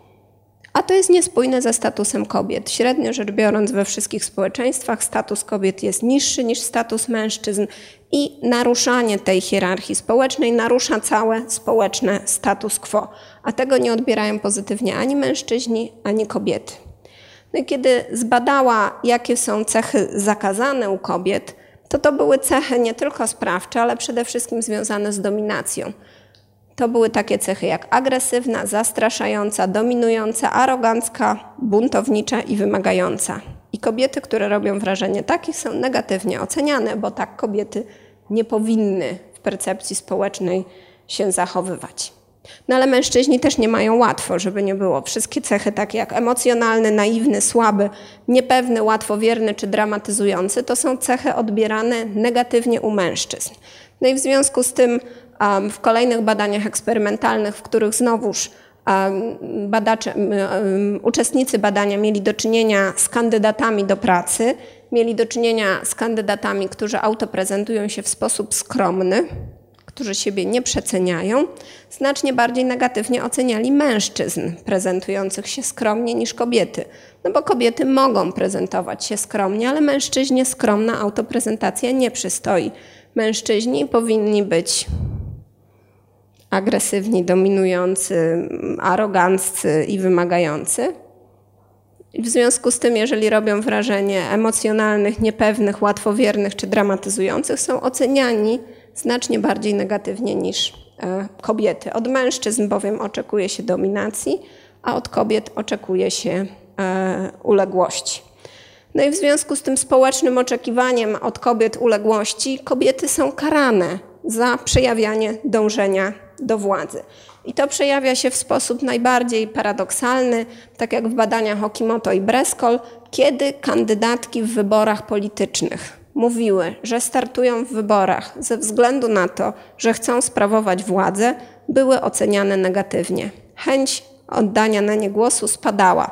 A to jest niespójne ze statusem kobiet. Średnio rzecz biorąc, we wszystkich społeczeństwach status kobiet jest niższy niż status mężczyzn i naruszanie tej hierarchii społecznej narusza całe społeczne status quo. A tego nie odbierają pozytywnie ani mężczyźni, ani kobiety. No kiedy zbadała, jakie są cechy zakazane u kobiet, to to były cechy nie tylko sprawcze, ale przede wszystkim związane z dominacją. To były takie cechy jak agresywna, zastraszająca, dominująca, arogancka, buntownicza i wymagająca. I kobiety, które robią wrażenie takich, są negatywnie oceniane, bo tak kobiety nie powinny w percepcji społecznej się zachowywać. No ale mężczyźni też nie mają łatwo, żeby nie było. Wszystkie cechy takie jak emocjonalny, naiwny, słaby, niepewny, łatwowierny czy dramatyzujący to są cechy odbierane negatywnie u mężczyzn. No i w związku z tym w kolejnych badaniach eksperymentalnych, w których znowuż badacze, uczestnicy badania mieli do czynienia z kandydatami do pracy, mieli do czynienia z kandydatami, którzy autoprezentują się w sposób skromny, którzy siebie nie przeceniają, znacznie bardziej negatywnie oceniali mężczyzn prezentujących się skromnie niż kobiety. No bo kobiety mogą prezentować się skromnie, ale mężczyźnie skromna autoprezentacja nie przystoi. Mężczyźni powinni być agresywni, dominujący, aroganccy i wymagający. W związku z tym, jeżeli robią wrażenie emocjonalnych, niepewnych, łatwowiernych czy dramatyzujących, są oceniani znacznie bardziej negatywnie niż e, kobiety. Od mężczyzn bowiem oczekuje się dominacji, a od kobiet oczekuje się e, uległości. No i w związku z tym społecznym oczekiwaniem od kobiet uległości, kobiety są karane za przejawianie dążenia do władzy. I to przejawia się w sposób najbardziej paradoksalny, tak jak w badaniach Okimoto i Breskol, kiedy kandydatki w wyborach politycznych mówiły, że startują w wyborach ze względu na to, że chcą sprawować władzę, były oceniane negatywnie. Chęć oddania na nie głosu spadała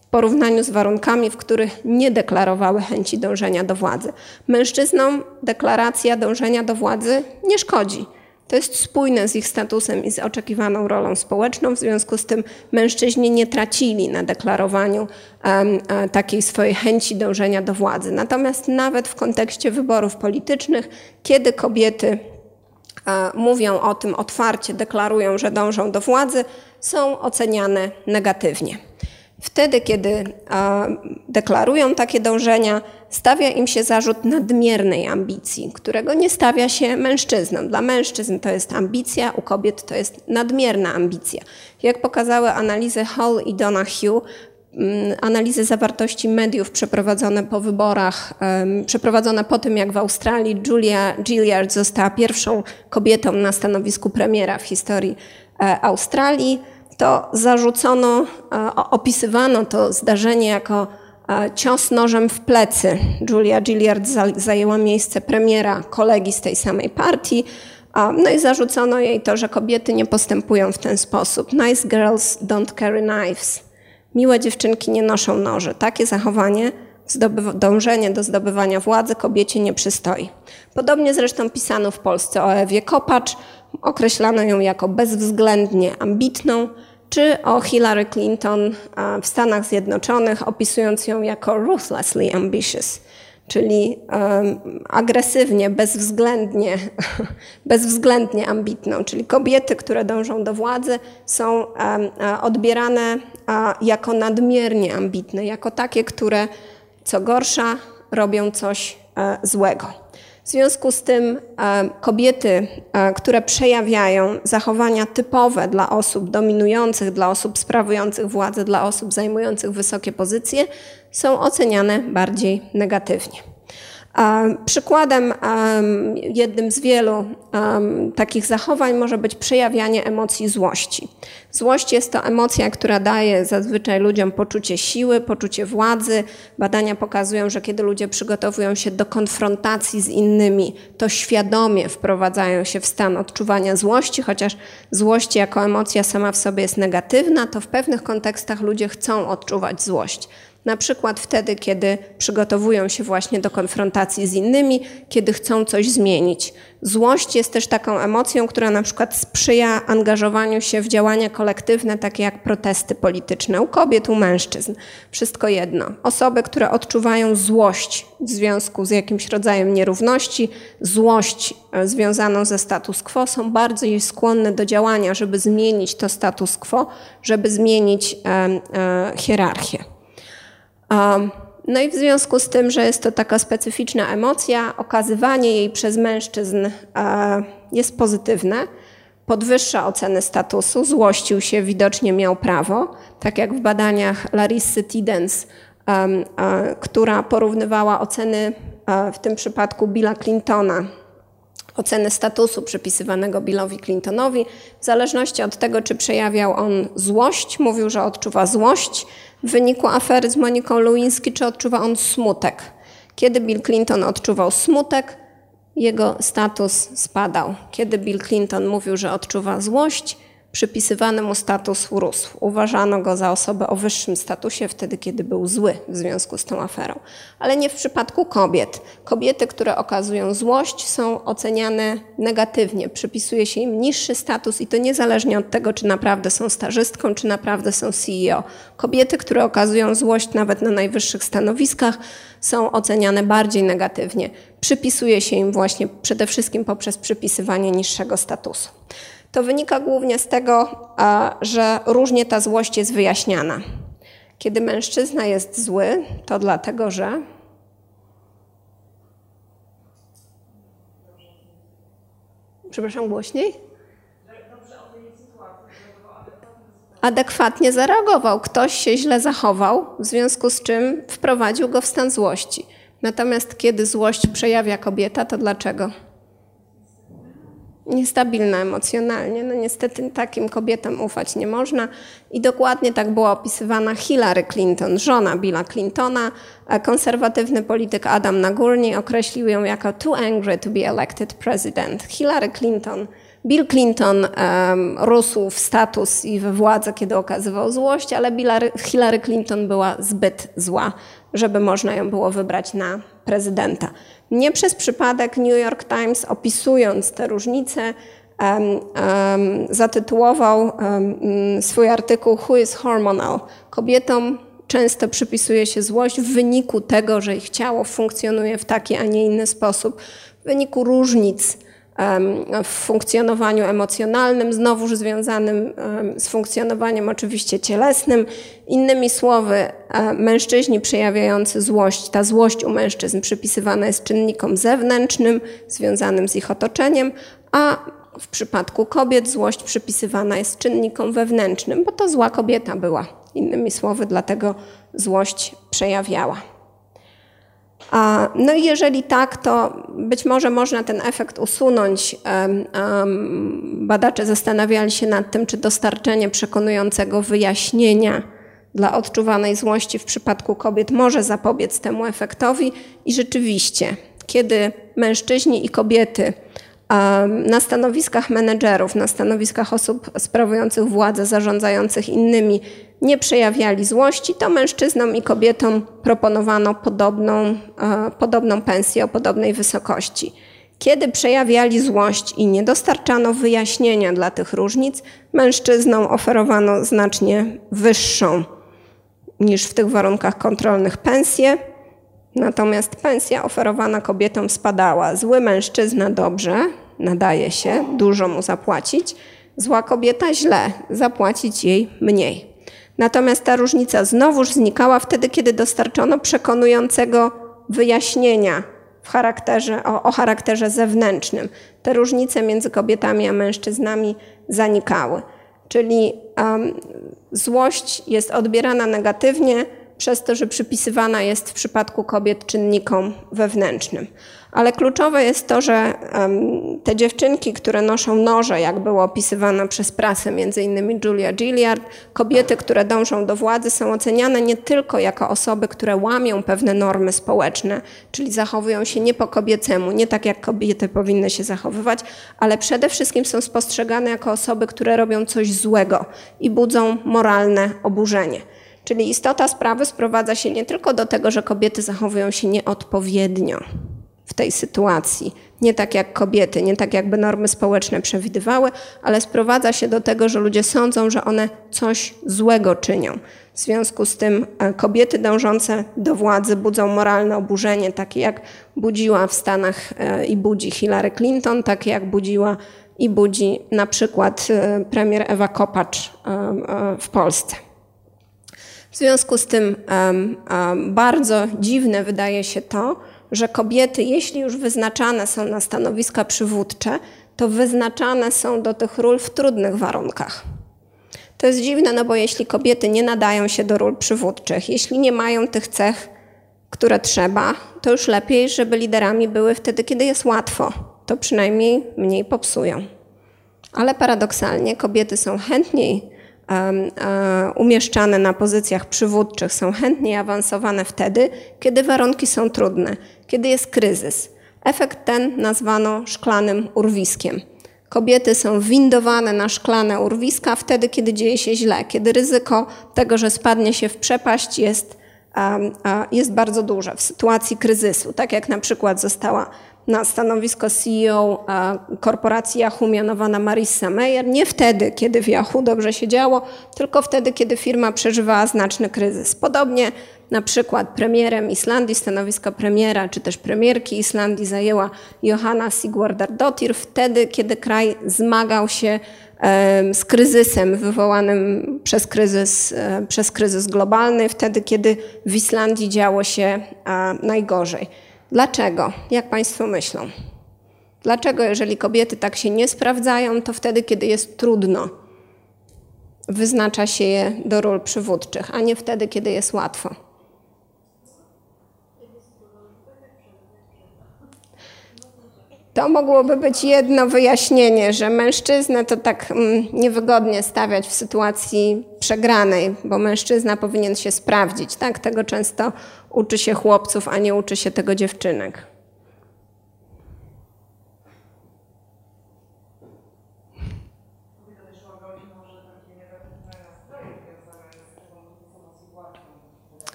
w porównaniu z warunkami, w których nie deklarowały chęci dążenia do władzy. Mężczyznom deklaracja dążenia do władzy nie szkodzi to jest spójne z ich statusem i z oczekiwaną rolą społeczną, w związku z tym mężczyźni nie tracili na deklarowaniu um, takiej swojej chęci dążenia do władzy. Natomiast nawet w kontekście wyborów politycznych, kiedy kobiety a, mówią o tym otwarcie, deklarują, że dążą do władzy, są oceniane negatywnie. Wtedy, kiedy deklarują takie dążenia, stawia im się zarzut nadmiernej ambicji, którego nie stawia się mężczyznom. Dla mężczyzn to jest ambicja, u kobiet to jest nadmierna ambicja. Jak pokazały analizy Hall i Donahue, mm, analizy zawartości mediów przeprowadzone po wyborach, przeprowadzone po tym, jak w Australii Julia Gilliard została pierwszą kobietą na stanowisku premiera w historii e, Australii, to zarzucono, e, opisywano to zdarzenie jako e, cios nożem w plecy. Julia Gilliard zajęła miejsce premiera kolegi z tej samej partii. No i zarzucono jej to, że kobiety nie postępują w ten sposób. Nice girls don't carry knives. Miłe dziewczynki nie noszą noży. Takie zachowanie dążenie do zdobywania władzy kobiecie nie przystoi. Podobnie zresztą pisano w Polsce o Ewie Kopacz, określano ją jako bezwzględnie ambitną, czy o Hillary Clinton w Stanach Zjednoczonych, opisując ją jako ruthlessly ambitious, czyli agresywnie, bezwzględnie, bezwzględnie ambitną. Czyli kobiety, które dążą do władzy, są odbierane jako nadmiernie ambitne, jako takie, które co gorsza robią coś e, złego. W związku z tym e, kobiety, e, które przejawiają zachowania typowe dla osób dominujących, dla osób sprawujących władzę, dla osób zajmujących wysokie pozycje, są oceniane bardziej negatywnie. Przykładem, jednym z wielu takich zachowań może być przejawianie emocji złości. Złość jest to emocja, która daje zazwyczaj ludziom poczucie siły, poczucie władzy. Badania pokazują, że kiedy ludzie przygotowują się do konfrontacji z innymi, to świadomie wprowadzają się w stan odczuwania złości, chociaż złość jako emocja sama w sobie jest negatywna, to w pewnych kontekstach ludzie chcą odczuwać złość. Na przykład wtedy, kiedy przygotowują się właśnie do konfrontacji z innymi, kiedy chcą coś zmienić. Złość jest też taką emocją, która na przykład sprzyja angażowaniu się w działania kolektywne, takie jak protesty polityczne u kobiet, u mężczyzn. Wszystko jedno. Osoby, które odczuwają złość w związku z jakimś rodzajem nierówności, złość e, związaną ze status quo, są bardziej skłonne do działania, żeby zmienić to status quo, żeby zmienić e, e, hierarchię. No i w związku z tym, że jest to taka specyficzna emocja, okazywanie jej przez mężczyzn e, jest pozytywne, podwyższa oceny statusu, złościł się, widocznie miał prawo, tak jak w badaniach Larissy Tidens, e, która porównywała oceny e, w tym przypadku Billa Clintona oceny statusu przypisywanego Billowi Clintonowi, w zależności od tego, czy przejawiał on złość, mówił, że odczuwa złość w wyniku afery z Moniką Lewinsky, czy odczuwa on smutek. Kiedy Bill Clinton odczuwał smutek, jego status spadał. Kiedy Bill Clinton mówił, że odczuwa złość, przypisywany mu status rósł. Uważano go za osobę o wyższym statusie wtedy, kiedy był zły w związku z tą aferą. Ale nie w przypadku kobiet. Kobiety, które okazują złość, są oceniane negatywnie. Przypisuje się im niższy status i to niezależnie od tego, czy naprawdę są stażystką, czy naprawdę są CEO. Kobiety, które okazują złość nawet na najwyższych stanowiskach, są oceniane bardziej negatywnie. Przypisuje się im właśnie przede wszystkim poprzez przypisywanie niższego statusu. To wynika głównie z tego, że różnie ta złość jest wyjaśniana. Kiedy mężczyzna jest zły, to dlatego, że Przepraszam, głośniej? Adekwatnie zareagował. Ktoś się źle zachował, w związku z czym wprowadził go w stan złości. Natomiast kiedy złość przejawia kobieta, to dlaczego? Niestabilna emocjonalnie. No niestety takim kobietom ufać nie można. I dokładnie tak była opisywana Hillary Clinton, żona Billa Clintona. Konserwatywny polityk Adam Nagurni określił ją jako too angry to be elected president. Hillary Clinton Bill Clinton um, rósł w status i we władzę, kiedy okazywał złość, ale Hillary Clinton była zbyt zła, żeby można ją było wybrać na prezydenta. Nie przez przypadek New York Times, opisując te różnice, um, um, zatytułował swój artykuł Who is Hormonal? Kobietom często przypisuje się złość w wyniku tego, że ich ciało funkcjonuje w taki, a nie inny sposób, w wyniku różnic w funkcjonowaniu emocjonalnym, znowuż związanym z funkcjonowaniem oczywiście cielesnym. Innymi słowy, e, mężczyźni przejawiający złość, ta złość u mężczyzn przypisywana jest czynnikom zewnętrznym, związanym z ich otoczeniem, a w przypadku kobiet złość przypisywana jest czynnikom wewnętrznym, bo to zła kobieta była. Innymi słowy, dlatego złość przejawiała. No i jeżeli tak, to być może można ten efekt usunąć. Badacze zastanawiali się nad tym, czy dostarczenie przekonującego wyjaśnienia dla odczuwanej złości w przypadku kobiet może zapobiec temu efektowi. I rzeczywiście, kiedy mężczyźni i kobiety na stanowiskach menedżerów, na stanowiskach osób sprawujących władzę, zarządzających innymi, nie przejawiali złości, to mężczyznom i kobietom proponowano podobną, podobną pensję o podobnej wysokości. Kiedy przejawiali złość i nie dostarczano wyjaśnienia dla tych różnic, mężczyznom oferowano znacznie wyższą niż w tych warunkach kontrolnych pensję, natomiast pensja oferowana kobietom spadała. Zły mężczyzna dobrze, nadaje się, dużo mu zapłacić, zła kobieta źle, zapłacić jej mniej. Natomiast ta różnica znowuż znikała wtedy, kiedy dostarczono przekonującego wyjaśnienia w charakterze, o, o charakterze zewnętrznym. Te różnice między kobietami a mężczyznami zanikały. Czyli um, złość jest odbierana negatywnie przez to, że przypisywana jest w przypadku kobiet czynnikom wewnętrznym. Ale kluczowe jest to, że te dziewczynki, które noszą noże, jak było opisywane przez prasę, między innymi Julia Gilliard, kobiety, które dążą do władzy, są oceniane nie tylko jako osoby, które łamią pewne normy społeczne, czyli zachowują się nie po kobiecemu, nie tak jak kobiety powinny się zachowywać, ale przede wszystkim są spostrzegane jako osoby, które robią coś złego i budzą moralne oburzenie. Czyli istota sprawy sprowadza się nie tylko do tego, że kobiety zachowują się nieodpowiednio, w tej sytuacji. Nie tak jak kobiety, nie tak jakby normy społeczne przewidywały, ale sprowadza się do tego, że ludzie sądzą, że one coś złego czynią. W związku z tym e, kobiety dążące do władzy budzą moralne oburzenie, takie jak budziła w Stanach e, i budzi Hillary Clinton, takie jak budziła i budzi na przykład e, premier Ewa Kopacz w Polsce. W związku z tym bardzo dziwne wydaje się to, że kobiety, jeśli już wyznaczane są na stanowiska przywódcze, to wyznaczane są do tych ról w trudnych warunkach. To jest dziwne, no bo jeśli kobiety nie nadają się do ról przywódczych, jeśli nie mają tych cech, które trzeba, to już lepiej, żeby liderami były wtedy, kiedy jest łatwo. To przynajmniej mniej popsują. Ale paradoksalnie kobiety są chętniej umieszczane na pozycjach przywódczych są chętniej awansowane wtedy, kiedy warunki są trudne, kiedy jest kryzys. Efekt ten nazwano szklanym urwiskiem. Kobiety są windowane na szklane urwiska wtedy, kiedy dzieje się źle, kiedy ryzyko tego, że spadnie się w przepaść jest, jest bardzo duże w sytuacji kryzysu, tak jak na przykład została na stanowisko CEO korporacji Yahoo mianowana Marissa Mayer nie wtedy, kiedy w Yahoo dobrze się działo, tylko wtedy, kiedy firma przeżywała znaczny kryzys. Podobnie na przykład premierem Islandii, stanowisko premiera czy też premierki Islandii zajęła Johanna Sigurdardottir wtedy, kiedy kraj zmagał się z kryzysem wywołanym przez kryzys, e, przez kryzys globalny, wtedy, kiedy w Islandii działo się najgorzej. Dlaczego? Jak Państwo myślą? Dlaczego, jeżeli kobiety tak się nie sprawdzają, to wtedy, kiedy jest trudno, wyznacza się je do ról przywódczych, a nie wtedy, kiedy jest łatwo? To mogłoby być jedno wyjaśnienie, że mężczyznę to tak mm, niewygodnie stawiać w sytuacji przegranej, bo mężczyzna powinien się sprawdzić. Tak? Tego często uczy się chłopców, a nie uczy się tego dziewczynek.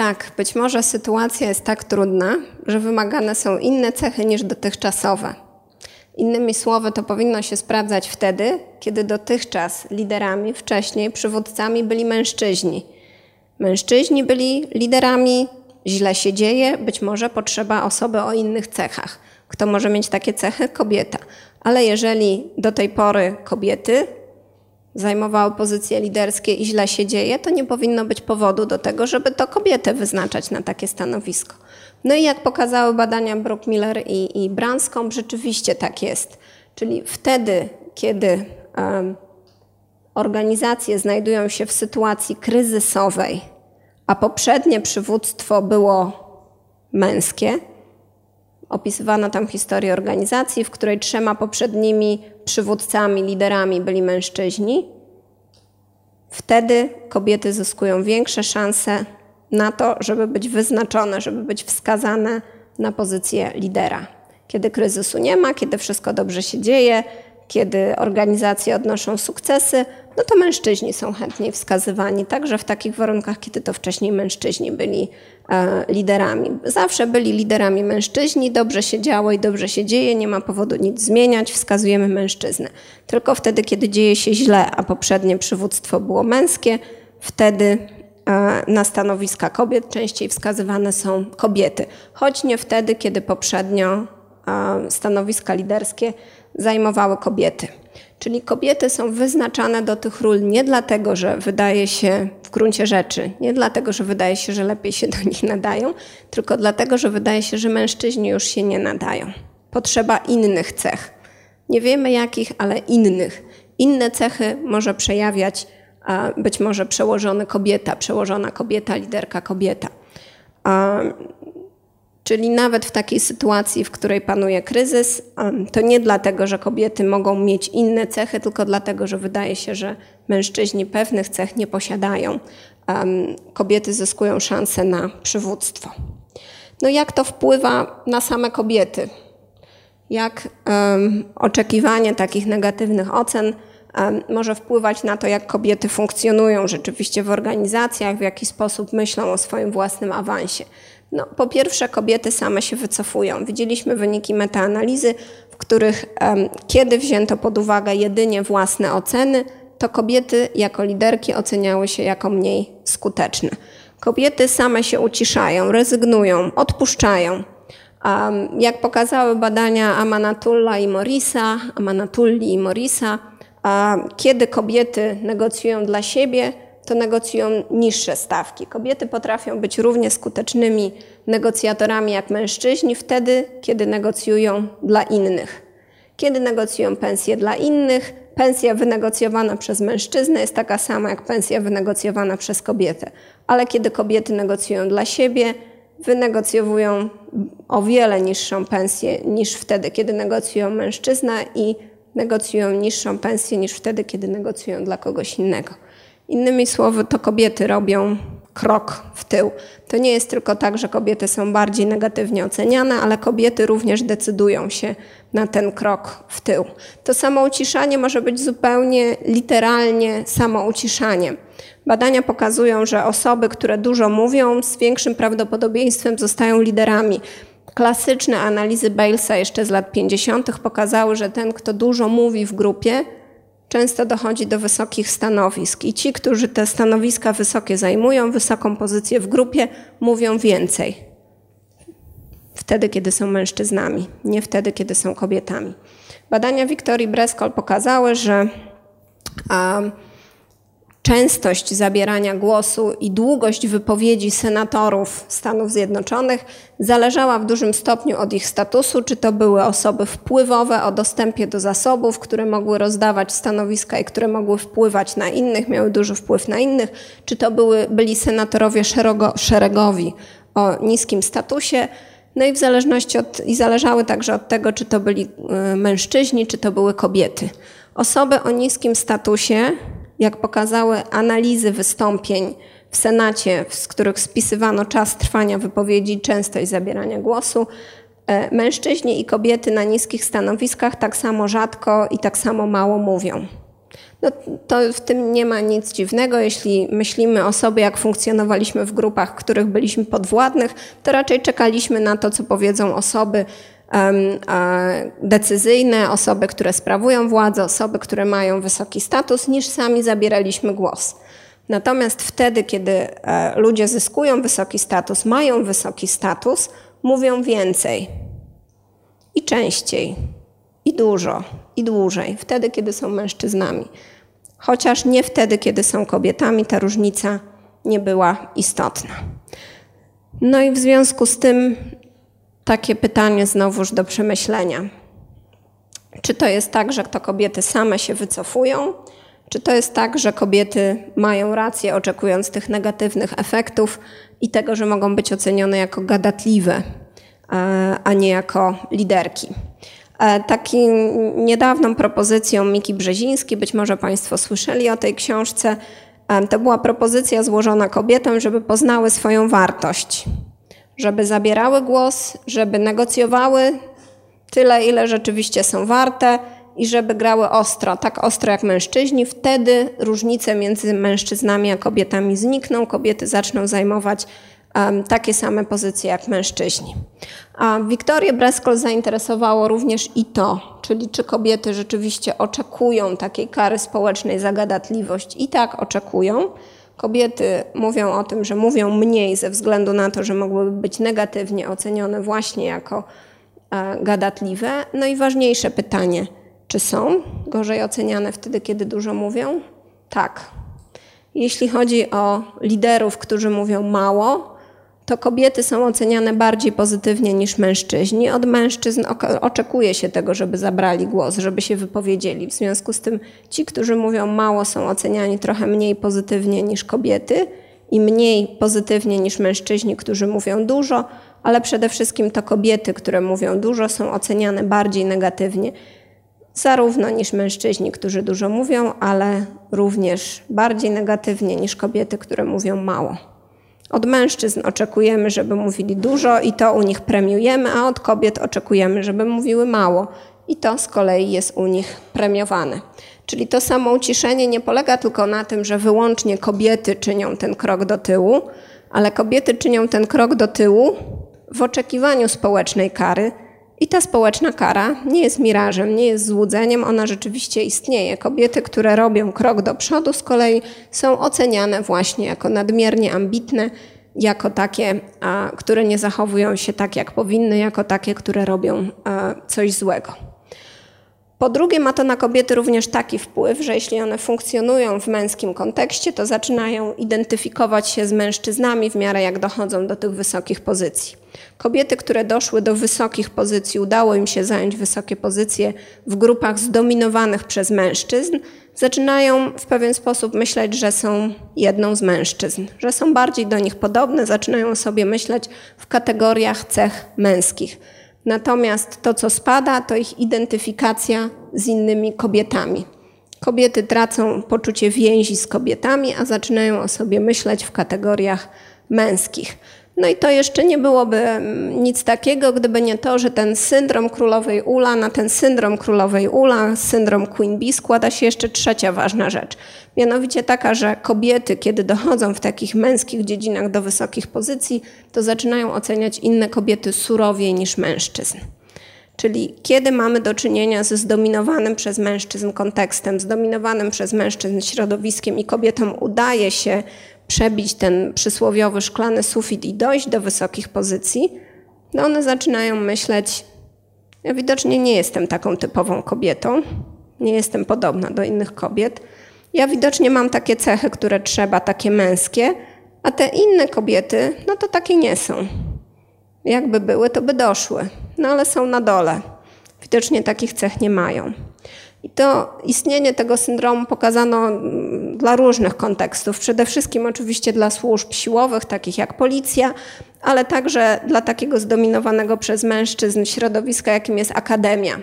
Tak, być może sytuacja jest tak trudna, że wymagane są inne cechy niż dotychczasowe. Innymi słowy, to powinno się sprawdzać wtedy, kiedy dotychczas liderami, wcześniej przywódcami byli mężczyźni. Mężczyźni byli liderami, źle się dzieje, być może potrzeba osoby o innych cechach. Kto może mieć takie cechy? Kobieta. Ale jeżeli do tej pory kobiety zajmowały pozycje liderskie i źle się dzieje, to nie powinno być powodu do tego, żeby to kobietę wyznaczać na takie stanowisko. No i jak pokazały badania Brookmiller i, i Branscombe, rzeczywiście tak jest. Czyli wtedy, kiedy um, organizacje znajdują się w sytuacji kryzysowej, a poprzednie przywództwo było męskie, opisywano tam historię organizacji, w której trzema poprzednimi przywódcami, liderami byli mężczyźni, wtedy kobiety zyskują większe szanse na to, żeby być wyznaczone, żeby być wskazane na pozycję lidera. Kiedy kryzysu nie ma, kiedy wszystko dobrze się dzieje, kiedy organizacje odnoszą sukcesy, no to mężczyźni są chętniej wskazywani, także w takich warunkach, kiedy to wcześniej mężczyźni byli e, liderami. Zawsze byli liderami mężczyźni, dobrze się działo i dobrze się dzieje, nie ma powodu nic zmieniać, wskazujemy mężczyznę. Tylko wtedy, kiedy dzieje się źle, a poprzednie przywództwo było męskie, wtedy e, na stanowiska kobiet częściej wskazywane są kobiety, choć nie wtedy, kiedy poprzednio e, stanowiska liderskie zajmowały kobiety. Czyli kobiety są wyznaczane do tych ról nie dlatego, że wydaje się w gruncie rzeczy, nie dlatego, że wydaje się, że lepiej się do nich nadają, tylko dlatego, że wydaje się, że mężczyźni już się nie nadają. Potrzeba innych cech. Nie wiemy jakich, ale innych. Inne cechy może przejawiać być może przełożony kobieta, przełożona kobieta, liderka kobieta. Czyli nawet w takiej sytuacji, w której panuje kryzys, to nie dlatego, że kobiety mogą mieć inne cechy, tylko dlatego, że wydaje się, że mężczyźni pewnych cech nie posiadają. Kobiety zyskują szansę na przywództwo. No jak to wpływa na same kobiety? Jak oczekiwanie takich negatywnych ocen może wpływać na to, jak kobiety funkcjonują rzeczywiście w organizacjach, w jaki sposób myślą o swoim własnym awansie? No, po pierwsze, kobiety same się wycofują. Widzieliśmy wyniki metaanalizy, w których um, kiedy wzięto pod uwagę jedynie własne oceny, to kobiety jako liderki oceniały się jako mniej skuteczne. Kobiety same się uciszają, rezygnują, odpuszczają. Um, jak pokazały badania Amanatulla i Morisa, Amanatulli i Morisa, kiedy kobiety negocjują dla siebie, to negocjują niższe stawki. Kobiety potrafią być równie skutecznymi negocjatorami jak mężczyźni wtedy, kiedy negocjują dla innych. Kiedy negocjują pensje dla innych, pensja wynegocjowana przez mężczyznę jest taka sama jak pensja wynegocjowana przez kobietę. Ale kiedy kobiety negocjują dla siebie, wynegocjowują o wiele niższą pensję niż wtedy, kiedy negocjują mężczyzna i negocjują niższą pensję niż wtedy, kiedy negocjują dla kogoś innego. Innymi słowy, to kobiety robią krok w tył. To nie jest tylko tak, że kobiety są bardziej negatywnie oceniane, ale kobiety również decydują się na ten krok w tył. To samouciszanie może być zupełnie literalnie samouciszaniem. Badania pokazują, że osoby, które dużo mówią, z większym prawdopodobieństwem zostają liderami. Klasyczne analizy Balesa jeszcze z lat 50. pokazały, że ten, kto dużo mówi w grupie, często dochodzi do wysokich stanowisk. I ci, którzy te stanowiska wysokie zajmują, wysoką pozycję w grupie, mówią więcej. Wtedy, kiedy są mężczyznami, nie wtedy, kiedy są kobietami. Badania Wiktorii Breskol pokazały, że a, częstość zabierania głosu i długość wypowiedzi senatorów Stanów Zjednoczonych zależała w dużym stopniu od ich statusu, czy to były osoby wpływowe o dostępie do zasobów, które mogły rozdawać stanowiska i które mogły wpływać na innych, miały duży wpływ na innych, czy to były, byli senatorowie szerego, szeregowi o niskim statusie. No i w zależności od, i zależały także od tego, czy to byli y, mężczyźni, czy to były kobiety. Osoby o niskim statusie jak pokazały analizy wystąpień w Senacie, z których spisywano czas trwania wypowiedzi częstość zabierania głosu, e, mężczyźni i kobiety na niskich stanowiskach tak samo rzadko i tak samo mało mówią. No, to w tym nie ma nic dziwnego. Jeśli myślimy o sobie, jak funkcjonowaliśmy w grupach, których byliśmy podwładnych, to raczej czekaliśmy na to, co powiedzą osoby decyzyjne, osoby, które sprawują władzę, osoby, które mają wysoki status, niż sami zabieraliśmy głos. Natomiast wtedy, kiedy e, ludzie zyskują wysoki status, mają wysoki status, mówią więcej i częściej, i dużo, i dłużej, wtedy, kiedy są mężczyznami. Chociaż nie wtedy, kiedy są kobietami, ta różnica nie była istotna. No i w związku z tym takie pytanie znowuż do przemyślenia. Czy to jest tak, że to kobiety same się wycofują? Czy to jest tak, że kobiety mają rację, oczekując tych negatywnych efektów i tego, że mogą być ocenione jako gadatliwe, a nie jako liderki? E, Taką niedawną propozycją Miki Brzeziński, być może Państwo słyszeli o tej książce, e, to była propozycja złożona kobietom, żeby poznały swoją wartość żeby zabierały głos, żeby negocjowały tyle, ile rzeczywiście są warte i żeby grały ostro, tak ostro jak mężczyźni, wtedy różnice między mężczyznami a kobietami znikną, kobiety zaczną zajmować um, takie same pozycje jak mężczyźni. A Wiktorię Breskol zainteresowało również i to, czyli czy kobiety rzeczywiście oczekują takiej kary społecznej za gadatliwość. I tak oczekują. Kobiety mówią o tym, że mówią mniej ze względu na to, że mogłyby być negatywnie ocenione właśnie jako e, gadatliwe. No i ważniejsze pytanie – czy są gorzej oceniane wtedy, kiedy dużo mówią? Tak. Jeśli chodzi o liderów, którzy mówią mało, to kobiety są oceniane bardziej pozytywnie niż mężczyźni. Od mężczyzn oczekuje się tego, żeby zabrali głos, żeby się wypowiedzieli. W związku z tym ci, którzy mówią mało, są oceniani trochę mniej pozytywnie niż kobiety i mniej pozytywnie niż mężczyźni, którzy mówią dużo, ale przede wszystkim to kobiety, które mówią dużo, są oceniane bardziej negatywnie zarówno niż mężczyźni, którzy dużo mówią, ale również bardziej negatywnie niż kobiety, które mówią mało. Od mężczyzn oczekujemy, żeby mówili dużo i to u nich premiujemy, a od kobiet oczekujemy, żeby mówiły mało i to z kolei jest u nich premiowane. Czyli to samo uciszenie nie polega tylko na tym, że wyłącznie kobiety czynią ten krok do tyłu, ale kobiety czynią ten krok do tyłu w oczekiwaniu społecznej kary, i ta społeczna kara nie jest mirażem, nie jest złudzeniem, ona rzeczywiście istnieje. Kobiety, które robią krok do przodu, z kolei są oceniane właśnie jako nadmiernie ambitne, jako takie, które nie zachowują się tak, jak powinny, jako takie, które robią coś złego. Po drugie, ma to na kobiety również taki wpływ, że jeśli one funkcjonują w męskim kontekście, to zaczynają identyfikować się z mężczyznami w miarę jak dochodzą do tych wysokich pozycji. Kobiety, które doszły do wysokich pozycji, udało im się zająć wysokie pozycje w grupach zdominowanych przez mężczyzn, zaczynają w pewien sposób myśleć, że są jedną z mężczyzn, że są bardziej do nich podobne, zaczynają sobie myśleć w kategoriach cech męskich. Natomiast to, co spada, to ich identyfikacja z innymi kobietami. Kobiety tracą poczucie więzi z kobietami, a zaczynają o sobie myśleć w kategoriach męskich. No i to jeszcze nie byłoby mm, nic takiego, gdyby nie to, że ten syndrom królowej Ula, na ten syndrom królowej Ula, syndrom Queen Bee składa się jeszcze trzecia ważna rzecz. Mianowicie taka, że kobiety, kiedy dochodzą w takich męskich dziedzinach do wysokich pozycji, to zaczynają oceniać inne kobiety surowiej niż mężczyzn. Czyli kiedy mamy do czynienia ze zdominowanym przez mężczyzn kontekstem, zdominowanym przez mężczyzn środowiskiem i kobietom udaje się przebić ten przysłowiowy szklany sufit i dojść do wysokich pozycji, no one zaczynają myśleć, ja widocznie nie jestem taką typową kobietą, nie jestem podobna do innych kobiet. Ja widocznie mam takie cechy, które trzeba, takie męskie, a te inne kobiety, no to takie nie są. Jakby były, to by doszły, no ale są na dole. Widocznie takich cech nie mają. I to istnienie tego syndromu pokazano mm, dla różnych kontekstów. Przede wszystkim oczywiście dla służb siłowych, takich jak policja, ale także dla takiego zdominowanego przez mężczyzn środowiska, jakim jest akademia.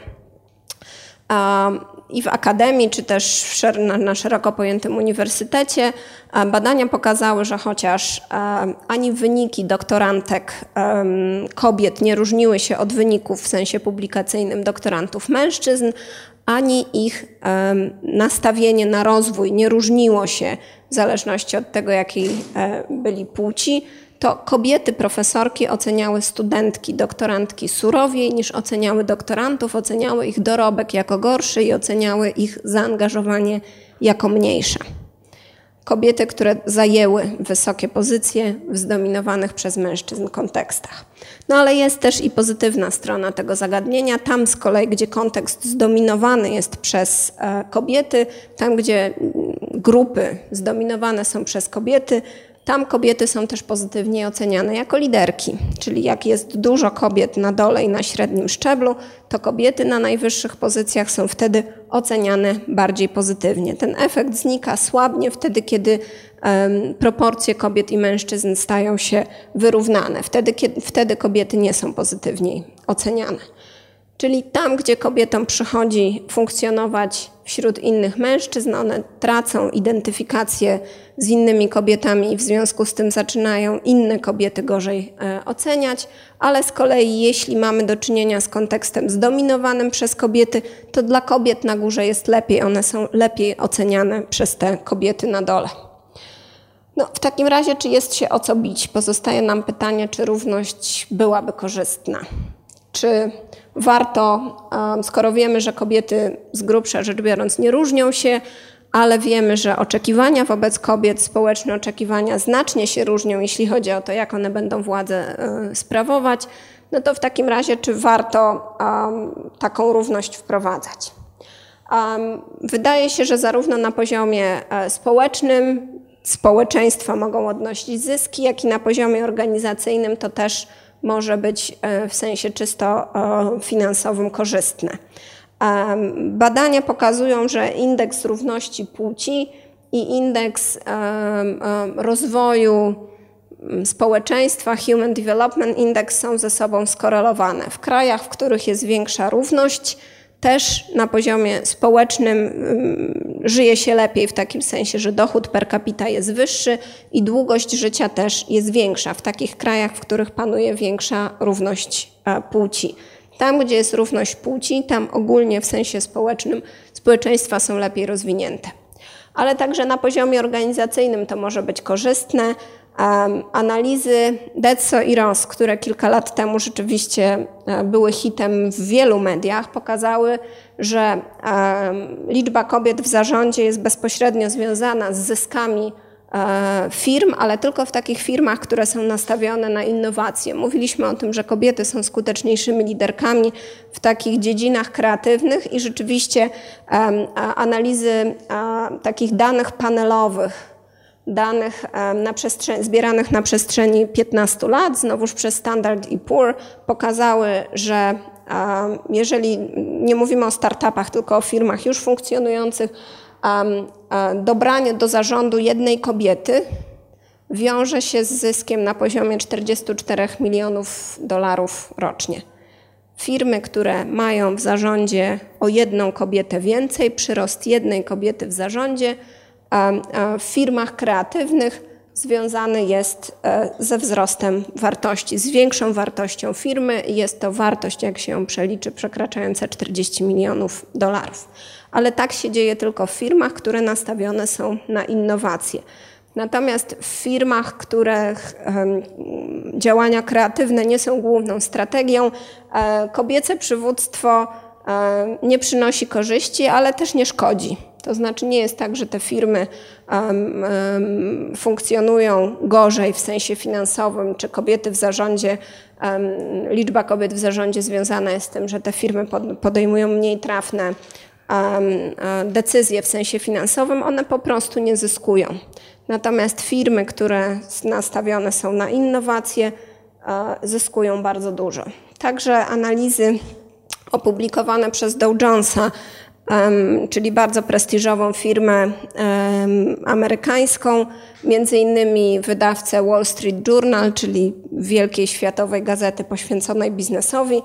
I w akademii, czy też na szeroko pojętym uniwersytecie, badania pokazały, że chociaż ani wyniki doktorantek kobiet nie różniły się od wyników w sensie publikacyjnym doktorantów mężczyzn, ani ich nastawienie na rozwój nie różniło się w zależności od tego, jakiej e, byli płci, to kobiety profesorki oceniały studentki, doktorantki surowiej niż oceniały doktorantów, oceniały ich dorobek jako gorszy i oceniały ich zaangażowanie jako mniejsze kobiety, które zajęły wysokie pozycje w zdominowanych przez mężczyzn kontekstach. No ale jest też i pozytywna strona tego zagadnienia. Tam z kolei, gdzie kontekst zdominowany jest przez e, kobiety, tam gdzie mm, grupy zdominowane są przez kobiety, tam kobiety są też pozytywnie oceniane jako liderki, czyli jak jest dużo kobiet na dole i na średnim szczeblu, to kobiety na najwyższych pozycjach są wtedy oceniane bardziej pozytywnie. Ten efekt znika słabnie wtedy, kiedy proporcje kobiet i mężczyzn stają się wyrównane. Wtedy, kiedy, wtedy kobiety nie są pozytywniej oceniane. Czyli tam, gdzie kobietom przychodzi funkcjonować wśród innych mężczyzn, one tracą identyfikację z innymi kobietami i w związku z tym zaczynają inne kobiety gorzej e, oceniać, ale z kolei jeśli mamy do czynienia z kontekstem zdominowanym przez kobiety, to dla kobiet na górze jest lepiej, one są lepiej oceniane przez te kobiety na dole. No, w takim razie, czy jest się o co bić? Pozostaje nam pytanie, czy równość byłaby korzystna. Czy warto, skoro wiemy, że kobiety z grubsza rzecz biorąc nie różnią się, ale wiemy, że oczekiwania wobec kobiet, społeczne oczekiwania znacznie się różnią, jeśli chodzi o to, jak one będą władzę e, sprawować, no to w takim razie, czy warto taką równość wprowadzać? Wydaje się, że zarówno na poziomie e, społecznym społeczeństwa mogą odnosić zyski, jak i na poziomie organizacyjnym to też może być e, w sensie czysto finansowym korzystne. Badania pokazują, że indeks równości płci i indeks rozwoju społeczeństwa, Human Development Index są ze sobą skorelowane. W krajach, w których jest większa równość, też na poziomie społecznym żyje się lepiej w takim sensie, że dochód per capita jest wyższy i długość życia też jest większa w takich krajach, w których panuje większa równość płci. Tam, gdzie jest równość płci, tam ogólnie w sensie społecznym społeczeństwa są lepiej rozwinięte. Ale także na poziomie organizacyjnym to może być korzystne. Analizy Detso i Ross, które kilka lat temu rzeczywiście e, były hitem w wielu mediach, pokazały, że liczba kobiet w zarządzie jest bezpośrednio związana z zyskami E, firm, ale tylko w takich firmach, które są nastawione na innowacje. Mówiliśmy o tym, że kobiety są skuteczniejszymi liderkami w takich dziedzinach kreatywnych i rzeczywiście analizy takich danych panelowych, danych na zbieranych na przestrzeni 15 lat, znowuż przez Standard i Poor, pokazały, że jeżeli nie mówimy o startupach, tylko o firmach już funkcjonujących, dobranie do zarządu jednej kobiety wiąże się z zyskiem na poziomie 44 milionów dolarów rocznie. Firmy, które mają w zarządzie o jedną kobietę więcej, przyrost jednej kobiety w zarządzie, w firmach kreatywnych związany jest e, ze wzrostem wartości, z większą wartością firmy. Jest to wartość, jak się ją przeliczy, przekraczająca 40 milionów dolarów ale tak się dzieje tylko w firmach, które nastawione są na innowacje. Natomiast w firmach, których działania kreatywne nie są główną strategią, e, kobiece przywództwo e, nie przynosi korzyści, ale też nie szkodzi. To znaczy nie jest tak, że te firmy um, um, funkcjonują gorzej w sensie finansowym, czy kobiety w zarządzie, um, liczba kobiet w zarządzie związana jest z tym, że te firmy podejmują mniej trafne decyzje w sensie finansowym, one po prostu nie zyskują. Natomiast firmy, które nastawione są na innowacje, zyskują bardzo dużo. Także analizy opublikowane przez Dow Jonesa, czyli bardzo prestiżową firmę amerykańską, między innymi wydawcę Wall Street Journal, czyli wielkiej światowej gazety poświęconej biznesowi.